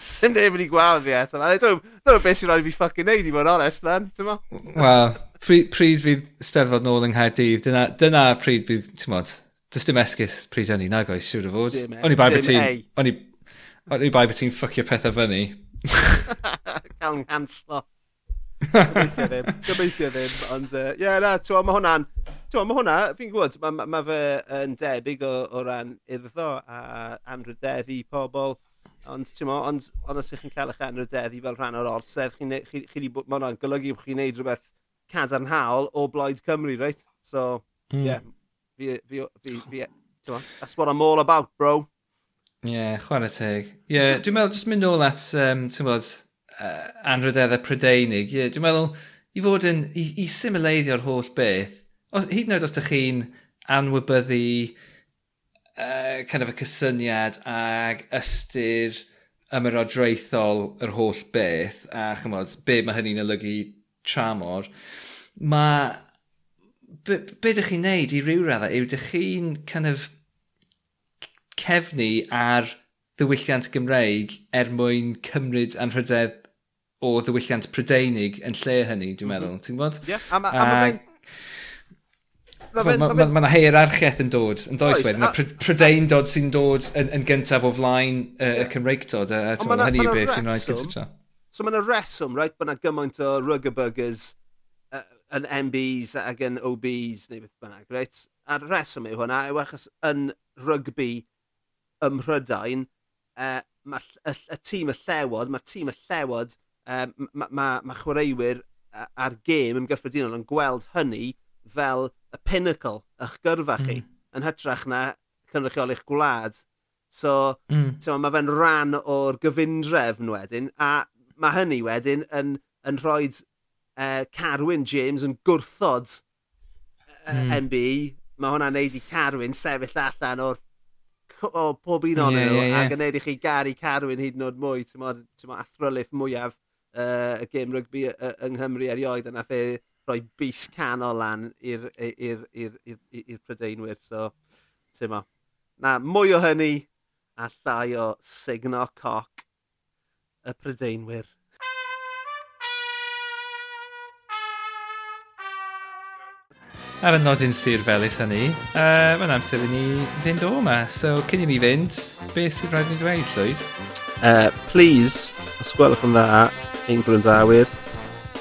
sim neb wedi gweld fi eto. Dwi'n dwi'n beth sy'n rhaid i fi ffucking neud i fod honest, man. Wel, pryd, pryd fydd steddfod nôl yng Nghaerdydd, dyna, dyna pryd bydd, ti'n modd, does dim esgus pryd hynny, nag oes, siwr o fod. O'n i bai beth ti'n... O'n i bai beth ti'n ffucio pethau fyny. Cael yng nghanslo. Gobeithio ddim, gobeithio ddim, ond ie, uh, yeah, na, twa, mae hwnna'n, twa, mae hwnna, fi'n gwybod, mae ma, ma fe yn debyg o, o ran urddo a anrydeddu pobl, ond ti'n mo, ond ond os ych chi'n cael eich anrydeddu fel rhan o'r orsedd, chi'n chi, chi, chi, mae hwnna'n golygu bod chi'n neud rhywbeth cadarnhaol o Blaid Cymru, right? So, hmm. ie, mm. yeah, fi, fi, fi, fi, fi, that's what I'm all about, bro. Ie, yeah, chwarae teg. Ie, yeah, dwi'n meddwl, jyst mynd nôl at, um, ti'n bod, uh, anrhydeddau Prydeinig. Yeah, dwi'n meddwl, i fod yn, i, i simuleiddio'r holl beth, os, hyd yn oed os ydych chi'n anwybyddu uh, kind of y cysyniad ag ystyr ymerodraethol yr holl beth, a chymod, be mae hynny'n olygu tramor, mae... Be, be dych chi'n neud i ryw raddau yw ydych chi'n kind of cefnu ar ddiwylliant Gymreig er mwyn cymryd anrhydedd o ddiwylliant Prydeinig yn lle hynny, dwi'n mhm. meddwl, mm -hmm. ti'n gwybod? Ie, yeah, a mae fe'n... Mae yna ma, ma hierarchiaeth yn dod, yn does wedyn. Mae Prydein dod sy'n dod yn, yn gyntaf o flaen y Cymreig dod. A, a, hynny yw beth sy'n rhaid gyntaf. So mae yna reswm, right, bod yna gymaint o rugger burgers uh, yn MBs ac yn OBs neu beth bynnag, right? A'r reswm yw hwnna, yw achos yn rygbi ym Mhrydain, e, uh, mae y, y tîm y llewod, mae'r tîm y llewod um, mae ma, ma chwaraewyr ar gêm yn gyffredinol yn gweld hynny fel y pinnacle eich gyrfa chi mm. yn hytrach na cynrychiol eich gwlad. So, mm. mae fe'n rhan o'r gyfundrefn wedyn, a mae hynny wedyn yn, yn rhoi uh, e, Carwyn James yn gwrthod e, uh, mm. NBA. Mae hwnna'n neud i Carwyn sefyll allan o'r o pob un o'n yeah, nhw yeah, yeah. ac yn neud i chi gari Carwyn hyd yn oed mwy, ti'n modd athryliff mwyaf uh, y gêm rygbi yng Nghymru erioed a nath e rhoi bus canol lan i'r Prydeinwyr. So, ti'n mo. Na, mwy o hynny a llai o signo coc y Prydeinwyr. Ar y nodyn Sir Felys hynny, uh, mae'n amser i ni fynd o yma. So, cyn i ni fynd, beth sy'n rhaid i ni dweud, Llwyd? Uh, please, os gwelwch yn dda, ein gwrandawyr.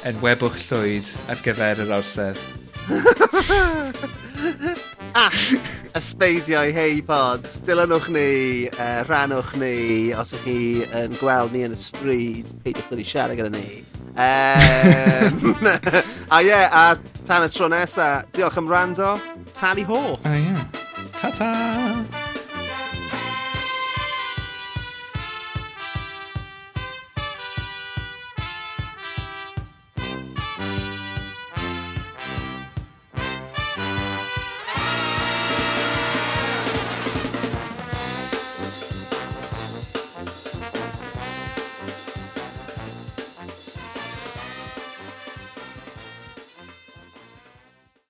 Yn webwch llwyd ar gyfer yr orsedd. At ysbeidiau hei pod, dilynwch ni, uh, rannwch ni, os ydych chi yn gweld ni yn y stryd, peidiwch wedi siarad gyda ni. Um, a ie, yeah, a tan y tro nesa, diolch am rando, tali ho. A ie, yeah. ta-ta!